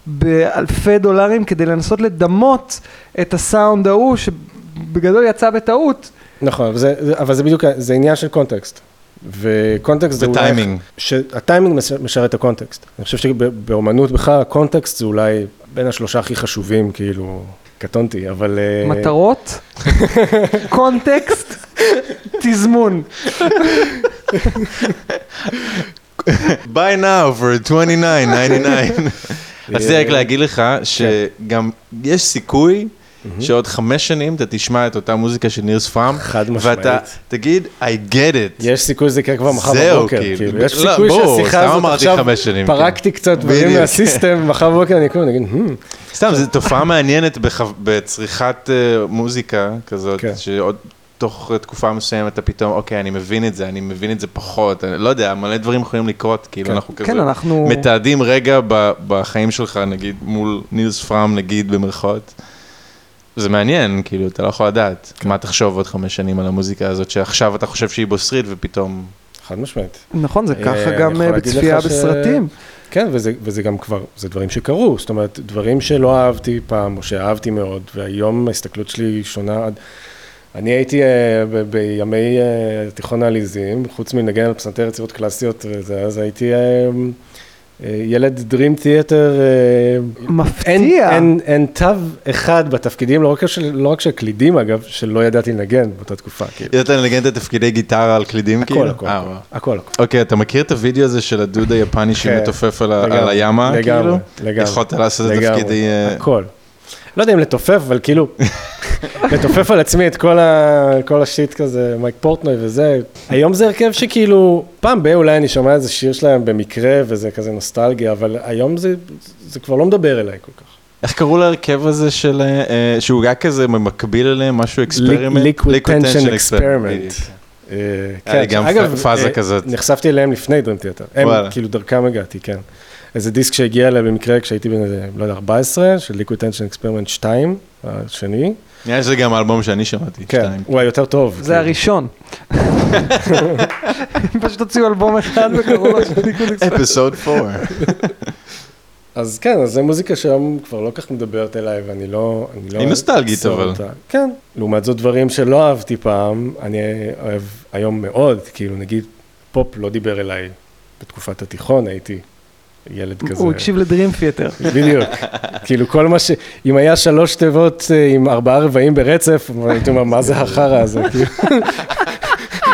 באלפי דולרים כדי לנסות לדמות את הסאונד ההוא שבגדול יצא בטעות. נכון, אבל זה, זה- אבל זה בדיוק, זה עניין של קונטקסט. וקונטקסט זה אולי... וטיימינג. שהטיימינג מש- משרת את הקונטקסט. אני חושב שבאומנות בכלל הקונטקסט זה אולי בין השלושה הכי חשובים, כאילו, קטונתי, אבל... אה, מטרות, [LAUGHS] קונטקסט, תזמון. buy now for 29.99. [LAUGHS] רציתי רק להגיד לך שגם יש סיכוי שעוד חמש שנים אתה תשמע את אותה מוזיקה של נירס פארם, חד משמעית. ואתה תגיד, I get it. יש סיכוי שזה יקרה כבר מחר זהו, בבוקר, כאילו. כאילו, יש לא, סיכוי שהשיחה הזאת עכשיו, חמש שנים, פרקתי קצת דברים. מהסיסטם, [LAUGHS] מחר בבוקר אני אקום, נגיד, "Hmm, סתם, זו תופעה מעניינת בח- בצריכת אה, מוזיקה כזאת, כן. שעוד תוך תקופה מסוימת אתה פתאום, אוקיי, אני מבין את זה, אני מבין את זה פחות, אני לא יודע, מלא דברים יכולים לקרות, כאילו כן. אנחנו כזה כן, אנחנו... מתעדים רגע ב- בחיים שלך, נגיד, מול נילס פראם, נגיד, במרכאות. זה מעניין, כאילו, אתה לא יכול לדעת כן. מה תחשוב עוד חמש שנים על המוזיקה הזאת, שעכשיו אתה חושב שהיא בוסרית ופתאום... חד משמעית. נכון, זה אה, ככה גם אה, בצפייה לך ש- בסרטים. כן, וזה, וזה גם כבר, זה דברים שקרו, זאת אומרת, דברים שלא אהבתי פעם, או שאהבתי מאוד, והיום ההסתכלות שלי שונה. עד- אני הייתי uh, ב- בימי uh, תיכון העליזים, חוץ מנגן על פסנתר יצירות קלאסיות, וזה, אז הייתי uh, אה, ילד Dream Theater, אה, מפתיע. אין, אין, אין תו אחד בתפקידים, לא רק, של, לא רק של קלידים אגב, שלא ידעתי לנגן באותה תקופה, כאילו. ידעת לנגן את התפקידי גיטרה על קלידים כאילו? הכל, הכל, אה, הכל. הכל, הכל. אוקיי, אתה מכיר את הוידאו הזה של הדוד היפני שמתופף על לגמרי, על הימה, כאילו? לגמרי, לגמרי. יכולת לעשות את לגמרי, תפקידי... אה, הכל. לא יודע אם לתופף, אבל כאילו, [LAUGHS] לתופף על עצמי את כל, ה, כל השיט כזה, מייק פורטנוי וזה. היום זה הרכב שכאילו, פעם ב- אולי אני שומע איזה שיר שלהם במקרה, וזה כזה נוסטלגיה, אבל היום זה, זה כבר לא מדבר אליי כל כך. איך קראו להרכב הזה של... אה, אה, שהוא היה כזה במקביל אליהם, משהו Experiment? Liquid Tension Experiment. אה, היה לי גם אגב, פאזה אה, כזאת. נחשפתי אליהם לפני Dream Theater. הם. כאילו, דרכם הגעתי, כן. איזה דיסק שהגיע אליי במקרה כשהייתי בן, לא יודע, 14, של Liquid Tension Experiment 2, השני. נראה לי שזה גם האלבום שאני שמעתי, כן, שתיים. הוא היותר טוב. זה כאילו. הראשון. הם פשוט הוציאו אלבום אחד וקראו לו. אפיסוד 4. אז כן, אז זו מוזיקה שהיום כבר לא כך מדברת אליי, ואני לא... אני לא היא נוסטלגית, אבל. אותה. כן. לעומת זאת, דברים שלא אהבתי פעם, אני אוהב היום מאוד, כאילו, נגיד, פופ לא דיבר אליי בתקופת התיכון, הייתי ילד כזה. הוא הקשיב לדרים פיאטר. בדיוק. כאילו, כל מה ש... אם היה שלוש תיבות אה, עם ארבעה רבעים ברצף, הייתי אומר, מה זה החרא הזה? כאילו, [LAUGHS]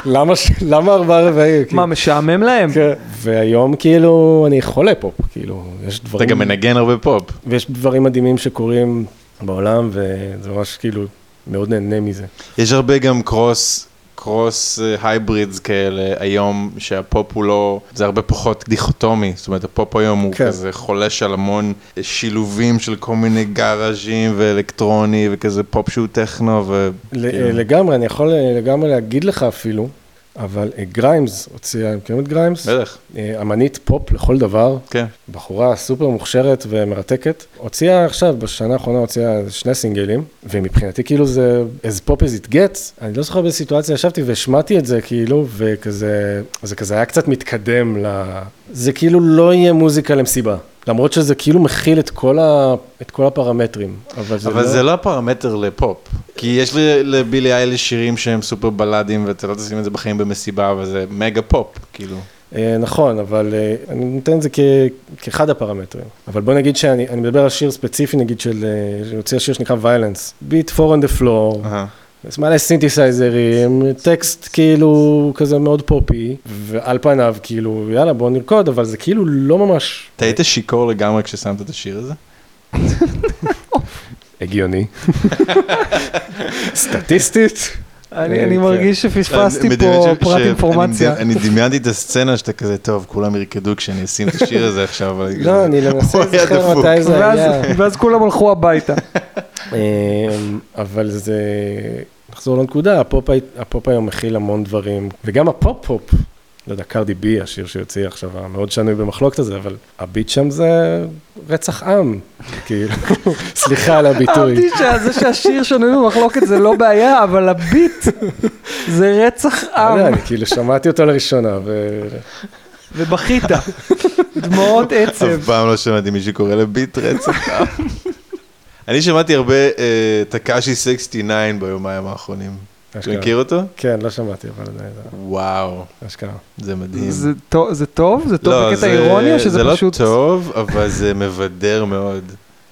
למה ש- למה ארבעה רבעים? מה, משעמם להם? כן, והיום כאילו אני חולה פופ, כאילו, יש אתה דברים, גם מנגן הרבה פופ. ויש דברים מדהימים שקורים בעולם, וזה ממש כאילו, מאוד נהנה מזה. יש הרבה גם cross, cross hybrids כאלה היום, שהפופ הוא לא, זה הרבה פחות דיכוטומי, זאת אומרת הפופ היום הוא כן. כזה חולש על המון שילובים של כל מיני גאראז'ים ואלקטרוני וכזה פופ שהוא טכנו ו... כאילו. לגמרי, אני יכול אה, לגמרי להגיד לך אפילו, אבל אה, גריימס הוציאה, מכירים את גריימס? בטח, אה, אמנית פופ לכל דבר, כן. בחורה סופר מוכשרת ומרתקת. הוציאה עכשיו, בשנה האחרונה הוציאה שני סינגלים, ומבחינתי כאילו זה as pop as it gets, אני לא זוכר באיזה סיטואציה ישבתי והשמעתי את זה כאילו, וכזה, זה כזה היה קצת מתקדם ל... זה כאילו לא יהיה מוזיקה למסיבה. למרות שזה כאילו מכיל את כל, ה... את כל הפרמטרים, אבל זה אבל לא... זה לא הפרמטר לפופ, כי יש לבילי אייליש שירים שהם סופר בלאדים ואתה לא תשים את זה בחיים במסיבה, אבל זה מגה פופ, כאילו. אה, נכון, אבל אה, אני נותן את זה כ- כאחד הפרמטרים. אבל בוא נגיד שאני אני מדבר על שיר ספציפי, נגיד של, אה, שהיא הוציאה שיר שנקרא Violence. beat four on the floor, אהה. יש מלא סינתסייזרים, טקסט כאילו כזה מאוד פופי, ועל פניו כאילו, יאללה בוא נרקוד, אבל זה כאילו לא ממש אתה היית שיכור לגמרי כששמת את השיר הזה? [LAUGHS] הגיוני. [LAUGHS] סטטיסטית. אני אה, אני כן. מרגיש שפספסתי פה ש- פרט ש- אינפורמציה. אני אני דמיינתי את הסצנה שאתה כזה, טוב, כולם ירקדו כשאני אשים את השיר הזה עכשיו. לא, אני מנסה הוא היה לזכר. מתי זה היה. ואז כולם הלכו הביתה. [LAUGHS] אמ, אבל זה, נחזור לנקודה, הפופ היום מכיל המון דברים, וגם הפופ-פופ, לא יודע, קרדי בי, השיר שהוציאה עכשיו, המאוד שנוי במחלוקת הזה, אבל הביט שם זה רצח עם, כאילו, [LAUGHS] סליחה על הביטוי. אהבתי שזה שהשיר שנוי במחלוקת זה לא בעיה, אבל הביט זה רצח לא יודע, עם, אני כאילו שמעתי אותו לראשונה, ו... ובכית. דמעות עצב. אף פעם לא שמעתי מישהו קורא לביט רצח עם. [LAUGHS] אני שמעתי הרבה אה, טקאשי 69 ביומיים האחרונים. אתה אשכרה. מכיר אותו? כן, לא שמעתי, אבל עדיין, וואו, אשכרה. זה מדהים. זה טוב- זה טוב? זה טוב לא, בקטע זה- אירוני או שזה זה פשוט... לא טוב, אבל זה מבדר מאוד.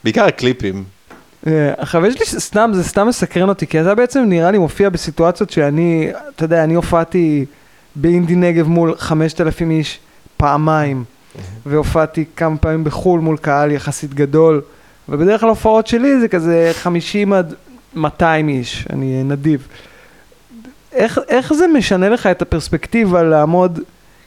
בעיקר הקליפים. אה, עכשיו יש לי סתם, זה סתם מסקרן אותי, כי אתה בעצם נראה לי מופיע בסיטואציות שאני, אתה יודע, אני הופעתי באינדי נגב מול 5,000 איש פעמיים, והופעתי כמה פעמים בחו"ל מול קהל יחסית גדול, ובדרך כלל הופעות שלי זה כזה 50 עד 200 איש, אני נדיב. איך, איך זה משנה לך את הפרספקטיבה לעמוד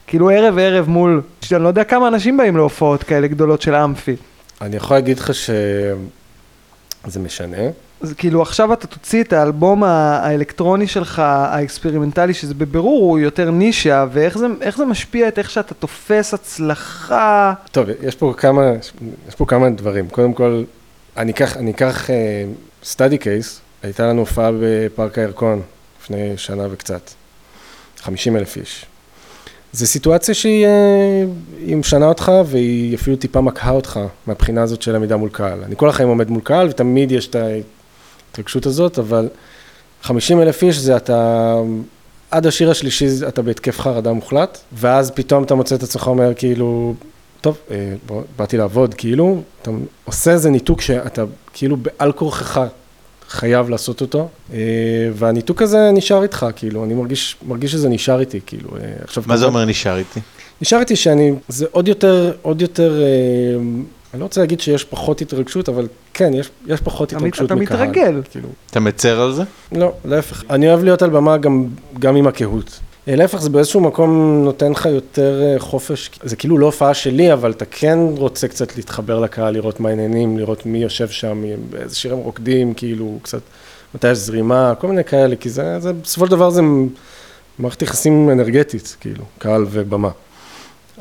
כאילו ערב ערב מול, אני לא יודע כמה אנשים באים להופעות כאלה גדולות של אמפי. אני יכול להגיד לך שזה משנה. אז כאילו עכשיו אתה תוציא את האלבום האלקטרוני שלך, האקספרימנטלי, שזה בבירור הוא יותר נישה, ואיך זה, זה משפיע את איך שאתה תופס הצלחה. טוב, יש פה כמה, יש פה כמה דברים. קודם כל, אני אקח, אני אקח סטאדי קייס, הייתה לנו הופעה בפארק הירקון לפני שנה וקצת, 50 אלף איש. זו סיטואציה שהיא אה, משנה אותך והיא אפילו טיפה מקהה אותך מהבחינה הזאת של עמידה מול קהל. אני כל החיים עומד מול קהל ותמיד יש את ההתרגשות הזאת, אבל 50 אלף איש זה אתה, עד השיר השלישי אתה בהתקף חרדה מוחלט, ואז פתאום אתה מוצא את עצמך אומר כאילו, טוב, אה, בוא, באתי לעבוד, כאילו, אתה עושה איזה ניתוק שאתה כאילו בעל כורחך חייב לעשות אותו, אה, והניתוק הזה נשאר איתך, כאילו, אני מרגיש, מרגיש שזה נשאר איתי, כאילו, אה, עכשיו... מה זה אומר נשאר איתי? נשאר איתי שאני, זה עוד יותר, עוד יותר, אה, אני לא רוצה להגיד שיש פחות התרגשות, אבל כן, יש, יש פחות אתה התרגשות אתה מקהל. מתרגל. כאילו, אתה מצר על זה? לא, להפך. אני אוהב להיות על במה גם, גם עם הקהות. אה, להפך, זה באיזשהו מקום נותן לך יותר אה, חופש. זה כאילו לא הופעה שלי, אבל אתה כן רוצה קצת להתחבר לקהל, לראות מה העניינים, לראות מי יושב שם, באיזה שיר הם רוקדים, כאילו, קצת, מתי יש זרימה, כל מיני כאלה, כי זה, זה בסופו של דבר זה מערכת יחסים אנרגטית, כאילו, קהל ובמה.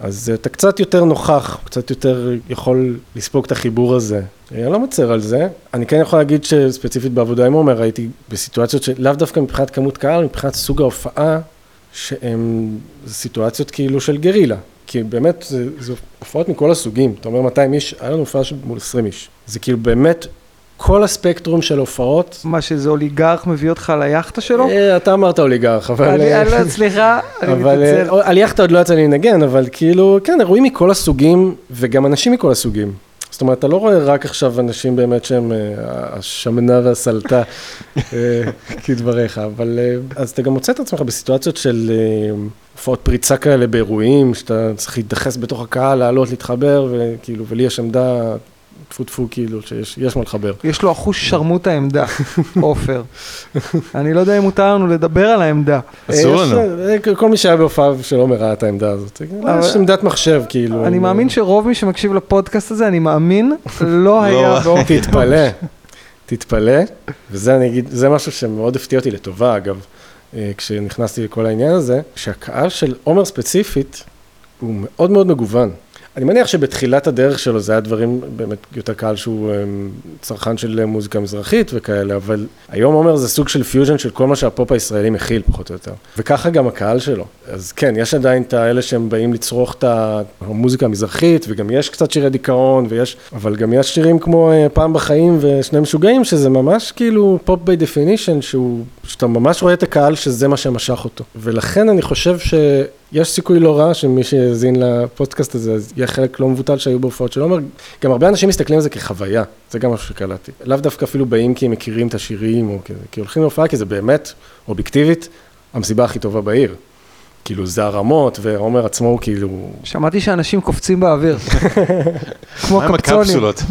אז אתה קצת יותר נוכח, קצת יותר יכול לספוג את החיבור הזה. אני לא מצר על זה. אני כן יכול להגיד שספציפית בעבודה עם עומר הייתי בסיטואציות שלאו דווקא מבחינת כמות קהל, מבחינת סוג ההופעה, שהן סיטואציות כאילו של גרילה. כי באמת, זה, זה הופעות מכל הסוגים. אתה אומר 200 איש, היה לנו הופעה מול 20 איש. זה כאילו באמת כל הספקטרום של הופעות. מה שאיזה אוליגרך מביא אותך ליאכטה שלו? אה, אתה אמרת אוליגרך, אבל... אני לא, סליחה, אני אבל מתנצל. אה, על יאכטה עוד לא יצא לי לנגן, אבל כאילו, כן, אירועים מכל הסוגים, וגם אנשים מכל הסוגים. זאת אומרת, אתה לא רואה רק עכשיו אנשים באמת שהם אה, השמנה והסלטה, אה, [LAUGHS] כדבריך, אבל אה, אז אתה גם מוצא את עצמך בסיטואציות של הופעות פריצה כאלה באירועים, שאתה צריך להידחס בתוך הקהל, לעלות, להתחבר, וכאילו, ולי יש עמדה, טפו טפו, כאילו, שיש יש מה לחבר. יש לו אחוש שרמוט העמדה, [LAUGHS] עופר. אני לא יודע אם מותר לנו לדבר על העמדה. אסור אה, לנו. אה, כל מי שהיה בהופעה של עומר ראה את העמדה הזאת. יש עמדת מחשב, כאילו. אני מאמין שרוב מי שמקשיב לפודקאסט הזה, אני מאמין, [LAUGHS] לא היה באופן... [LAUGHS] תתפלא, תתפלא, וזה אני אגיד, זה משהו שמאוד הפתיע אותי לטובה, אגב, אה, כשנכנסתי לכל העניין הזה, שהקהל של עומר ספציפית הוא מאוד מאוד מגוון. אני מניח שבתחילת הדרך שלו זה היה דברים, באמת יותר קהל שהוא אה, צרכן של מוזיקה מזרחית וכאלה, אבל היום עומר זה סוג של פיוז'ן של כל מה שהפופ הישראלי מכיל, פחות או יותר. וככה גם הקהל שלו. אז כן, יש עדיין את האלה שהם באים לצרוך את המוזיקה המזרחית, וגם יש קצת שירי דיכאון, ויש, אבל גם יש שירים כמו אה, פעם בחיים ושני משוגעים, שזה ממש כאילו פופ by definition, שהוא, שאתה ממש רואה את הקהל שזה מה שמשך אותו. ולכן אני חושב שיש סיכוי לא רע שמי שהאזין לפודקאסט הזה, אז יהיה חלק לא מבוטל שהיו בהופעות של עומר. גם הרבה אנשים מסתכלים על זה כחוויה, זה גם משהו שקלטתי. לאו דווקא אפילו באים כי הם מכירים את השירים, או כזה, כי הולכים להופעה, כי זה באמת, אובייקטיבית, המסיבה הכי טובה בעיר. כאילו, זה הרמות, ועומר עצמו הוא כאילו... שמעתי שאנשים קופצים באוויר. [LAUGHS] כמו מה עם קפצונים. הקפסולות?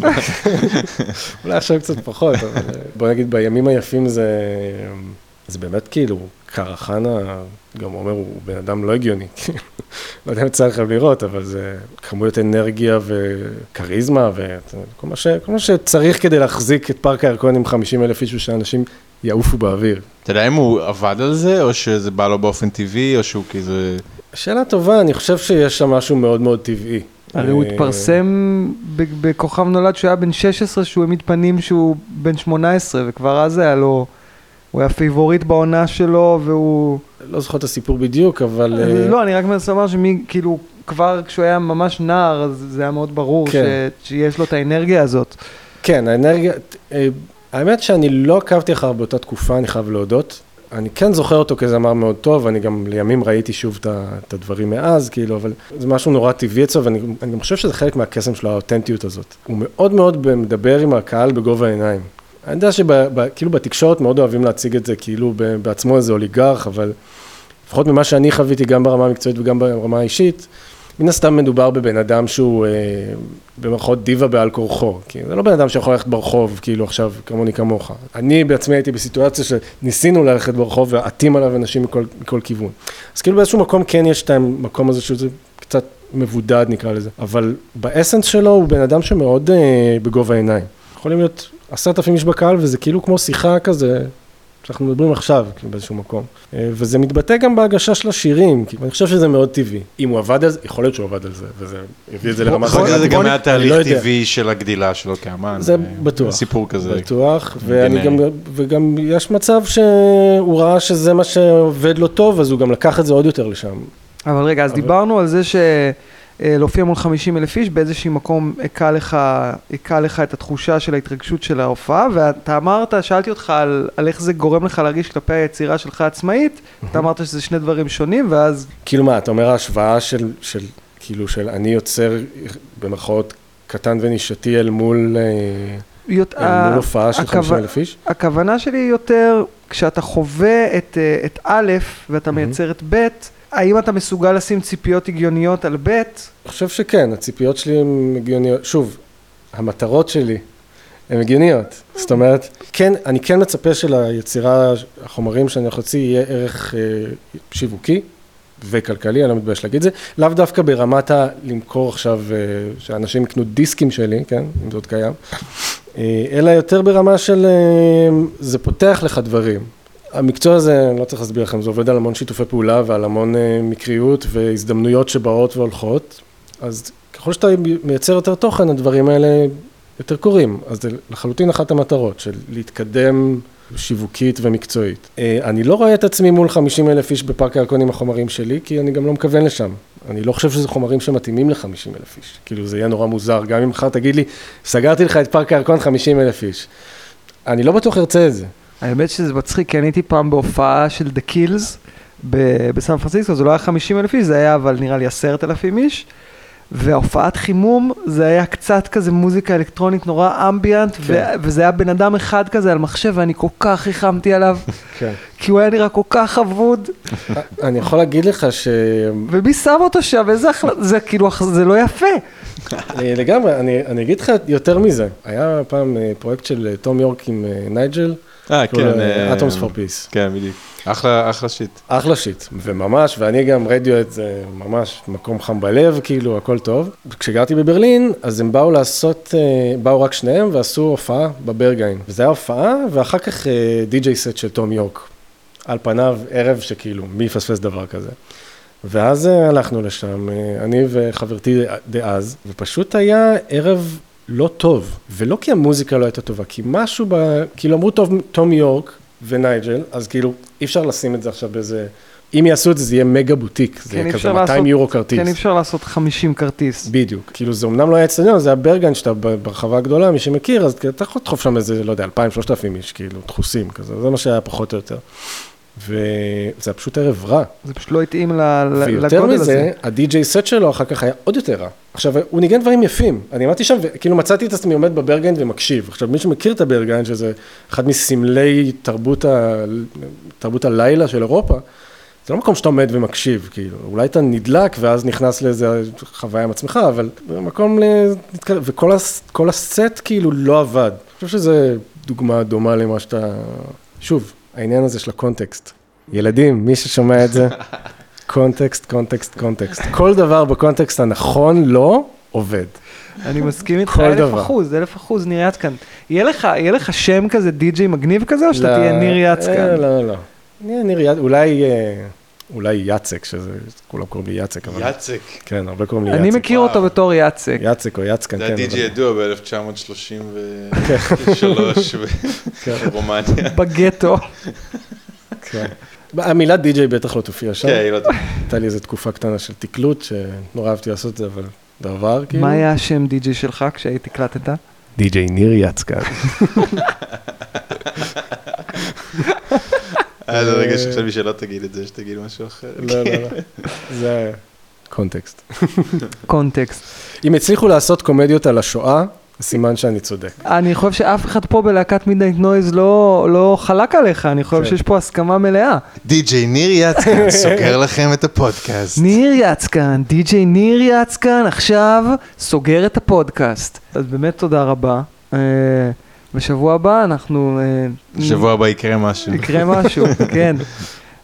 [LAUGHS] אולי עכשיו קצת פחות, אבל אה, בוא נגיד בימים היפים זה, זה באמת כאילו, קרחנה, גם עומר הוא בן אדם לא הגיוני, [LAUGHS] כאילו, לא יודע אם יצא לכם לראות, אבל זה כמויות אנרגיה וכריזמה וכל מה, ש, כל מה שצריך כדי להחזיק את פארק הירקון עם 50 אלף איש ושאנשים יעופו באוויר. אתה יודע אם הוא עבד על זה, או שזה בא לו באופן טבעי, או שהוא כזה... שאלה טובה, אני חושב שיש שם משהו מאוד מאוד טבעי. הרי הוא אה, התפרסם ב- בכוכב נולד שהוא היה בן 16, שהוא העמיד פנים שהוא בן 18, וכבר אז היה לו, הוא היה favorite בעונה שלו, והוא... לא זוכר את הסיפור בדיוק, אבל... אה, לא, אני רק מנסה לומר שמי, כאילו, כבר כשהוא היה ממש נער, אז זה היה מאוד ברור כן. ש- שיש לו את האנרגיה הזאת. כן, האנרגיה, אה, האמת שאני לא עקבתי אחריו באותה תקופה, אני חייב להודות. אני כן זוכר אותו כזמר מאוד טוב, אני גם לימים ראיתי שוב את הדברים מאז, כאילו, אבל זה משהו נורא טבעי אצלו, ואני אני גם חושב שזה חלק מהקסם שלו, האותנטיות הזאת. הוא מאוד מאוד מדבר עם הקהל בגובה העיניים. אני יודע שכאילו בתקשורת מאוד אוהבים להציג את זה כאילו בעצמו איזה אוליגרך, אבל לפחות ממה שאני חוויתי גם ברמה המקצועית וגם ברמה האישית, מן הסתם מדובר בבן אדם שהוא אה, במרכאות דיבה בעל כורחו, כי זה לא בן אדם שיכול ללכת ברחוב, כאילו עכשיו כמוני כמוך. אני בעצמי הייתי בסיטואציה שניסינו ללכת ברחוב ועטים עליו אנשים מכל, מכל כיוון. אז כאילו באיזשהו מקום כן יש את המקום הזה שזה קצת מבודד נקרא לזה, אבל באסנס שלו הוא בן אדם שמאוד אה, בגובה העיניים. יכולים להיות עשרת אלפים איש בקהל וזה כאילו כמו שיחה כזה. שאנחנו מדברים עכשיו, כאילו באיזשהו מקום. אה, וזה מתבטא גם בהגשה של השירים, כי אני חושב שזה מאוד טבעי. אם הוא עבד על זה, יכול להיות שהוא עבד על זה, וזה הביא את זה לרמה יכול להיות בוא גם היה תהליך לא. טבעי של הגדילה שלו כאמן. זה אה, בטוח. סיפור כזה. בטוח, ואני גם, גנרי. וגם יש מצב שהוא ראה שזה מה שעובד לו טוב, אז הוא גם לקח את זה עוד יותר לשם. אבל רגע, אז דיברנו על זה שלהופיע מול 50 אלף איש, באיזשהו מקום היכה לך, היכה לך את התחושה של ההתרגשות של ההופעה, ואתה אמרת, שאלתי אותך על, על איך זה גורם לך להרגיש כלפי היצירה שלך עצמאית, אתה אמרת שזה שני דברים שונים, ואז כאילו מה, אתה אומר ההשוואה של, של כאילו של אני יוצר במרכאות קטן ונישתי אל מול, אה, יות- אל מול הופעה של הכו- 50 אלף איש. הכוונה שלי היא יותר, כשאתה חווה את, אה, את א' ואתה מייצר את ב', האם אתה מסוגל לשים ציפיות הגיוניות על ב'? אני חושב שכן, הציפיות שלי הן הגיוניות. שוב, המטרות שלי הן הגיוניות. זאת אומרת, כן, אני כן מצפה שליצירה, החומרים שאני הולך להוציא, יהיה ערך אה, שיווקי וכלכלי, אני לא מתבייש להגיד את זה. לאו דווקא ברמת ה... למכור עכשיו, אה, שאנשים יקנו דיסקים שלי, כן, אם זה עוד קיים, אה, אלא יותר ברמה של... אה, זה פותח לך דברים. המקצוע הזה, אני לא צריך להסביר לכם, זה עובד על המון שיתופי פעולה ועל המון אה, מקריות והזדמנויות שבאות והולכות. אז ככל שאתה מייצר יותר תוכן, הדברים האלה יותר קורים. אז זה לחלוטין אחת המטרות, של להתקדם שיווקית ומקצועית. אה, אני לא רואה את עצמי מול 50 אלף איש בפארק הירקון עם החומרים שלי, כי אני גם לא מכוון לשם. אני לא חושב שזה חומרים שמתאימים ל-50 אלף איש. כאילו, זה יהיה נורא מוזר, גם אם מחר תגיד לי, סגרתי לך את פארק הירקון 50 אלף איש. אני לא בטוח ארצה את זה. האמת שזה מצחיק, כי אני הייתי פעם בהופעה של The Kills בסן פרנסיסקו, זה לא היה 50 אלף איש, זה היה אבל נראה לי 10,000 איש. וההופעת חימום זה היה קצת כזה מוזיקה אלקטרונית נורא אמביאנט, כן. ו- וזה היה בן אדם אחד כזה על מחשב ואני כל כך ריחמתי עליו, כן. כי הוא היה נראה כל כך אבוד, [LAUGHS] אני יכול להגיד לך ש... ומי שם אותו שם, איזה החלטה, זה כאילו, זה לא יפה. לגמרי, אני, אני אגיד לך יותר מזה. היה פעם אה, פרויקט של אה, תום יורק עם אה, נייג'ל, אה, כן. אה, Atoms for Peace. כן, בדיוק. אחלה, אחלה שיט. אחלה שיט, וממש, ואני גם רדיואט זה ממש מקום חם בלב, כאילו, הכל טוב. כשגרתי בברלין, אז הם באו לעשות, אה, באו רק שניהם ועשו הופעה בברגיין. וזה היה הופעה, ואחר כך אה, די.ג'יי סט של תום יורק. על פניו, ערב שכאילו, מי יפספס דבר כזה. ואז אה, הלכנו לשם, אני וחברתי דאז, ופשוט היה ערב לא טוב, ולא כי המוזיקה לא הייתה טובה, כי משהו ב... כאילו אמרו טוב, תום יורק ונייג'ל, אז כאילו אי אפשר לשים את זה עכשיו באיזה... אם יעשו את זה, זה יהיה מגה בוטיק, זה כן, יהיה כזה 200 לעשות- יורו כרטיס. כן, אי אפשר לעשות 50 כרטיס. בדיוק, כאילו זה אמנם לא היה אצטדיון, זה היה ברגן שאתה ברחבה הגדולה, מי שמכיר, אז אתה יכול לדחוף שם איזה, לא יודע, 2,000-3,000 איש, כאילו, דחוסים כזה, זה מה שהיה פחות או יותר. וזה פשוט ערב רע. זה פשוט לא התאים ל- ל- ויותר לגודל מזה, הזה. הדי-ג'יי סט שלו אחר כך היה עוד יותר רע. עכשיו, הוא ניגן דברים יפים. אני עמדתי שם, וכאילו מצאתי את עצמי עומד בברגן ומקשיב. עכשיו, מי שמכיר את הברגן, שזה אחד מסמלי תרבות, ה... תרבות הלילה של אירופה, זה לא מקום שאתה עומד ומקשיב, כאילו, אולי אתה נדלק ואז נכנס לאיזה חוויה עם עצמך, אבל זה מקום ל... וכל הס... הסט כאילו לא עבד. אני חושב שזו דוגמה דומה למה שאתה... שוב, העניין הזה של הקונטקסט. ילדים, מי ששומע את זה, [LAUGHS] קונטקסט, קונטקסט, קונטקסט. כל דבר בקונטקסט הנכון לא עובד. אני מסכים איתך אלף דבר. אחוז, אלף אחוז, ניר יצקן. יהיה לך, יהיה לך שם כזה די.ג'יי מגניב כזה, או שאתה תהיה ניר אה, יצקן? לא, לא. נהיה ניר יצקן, אולי, אה, אולי יצק, שזה, כולם קוראים לי יצק, אבל... יצק. כן, הרבה קוראים לי יצק. אני מכיר אותו בתור יצק. יצק או יצקן, זה כן. הדי.ג'י אבל- ידוע ב-1933 ברומניה. בגטו. כן. המילה די.ג'יי בטח לא תופיע שם. כן, היא לא הייתה לי איזו תקופה קטנה של תקלוט, שנורא אהבתי לעשות את זה, אבל זה עבר, כאילו. מה היה השם די.ג'יי שלך כשהיית הקלטת? די.ג'יי ניר יצקן. [LAUGHS] היה איזה רגע שחשבתי שלא תגיד את זה, שתגיד משהו אחר. לא, לא, לא. [LAUGHS] זה קונטקסט. קונטקסט. אם הצליחו לעשות קומדיות על השואה, סימן שאני צודק. אני חושב שאף אחד פה בלהקת Midnight Noise לא לא חלק עליך, אני חושב כן. שיש פה הסכמה מלאה. די.ג'יי ניר יצקן [LAUGHS] סוגר לכם את הפודקאסט. ניר יצקן, די.ג'יי ניר יצקן, עכשיו סוגר את הפודקאסט. אז באמת תודה רבה. בשבוע הבא אנחנו... אה, שבוע הבא יקרה משהו. יקרה משהו, [LAUGHS] כן.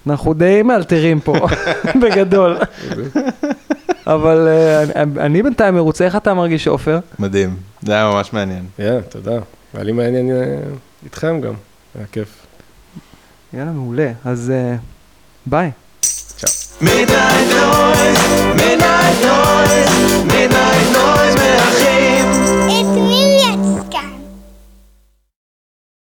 אנחנו די מאלתרים פה, [LAUGHS] בגדול. [LAUGHS] אבל אה, אני- אני בינתיים מרוצה, איך אתה מרגיש, עופר? מדהים. זה היה ממש מעניין. יאללה, תודה. היה לי מעניין אה, איתכם גם, היה כיף. יאללה, מעולה. אז ביי. Midnight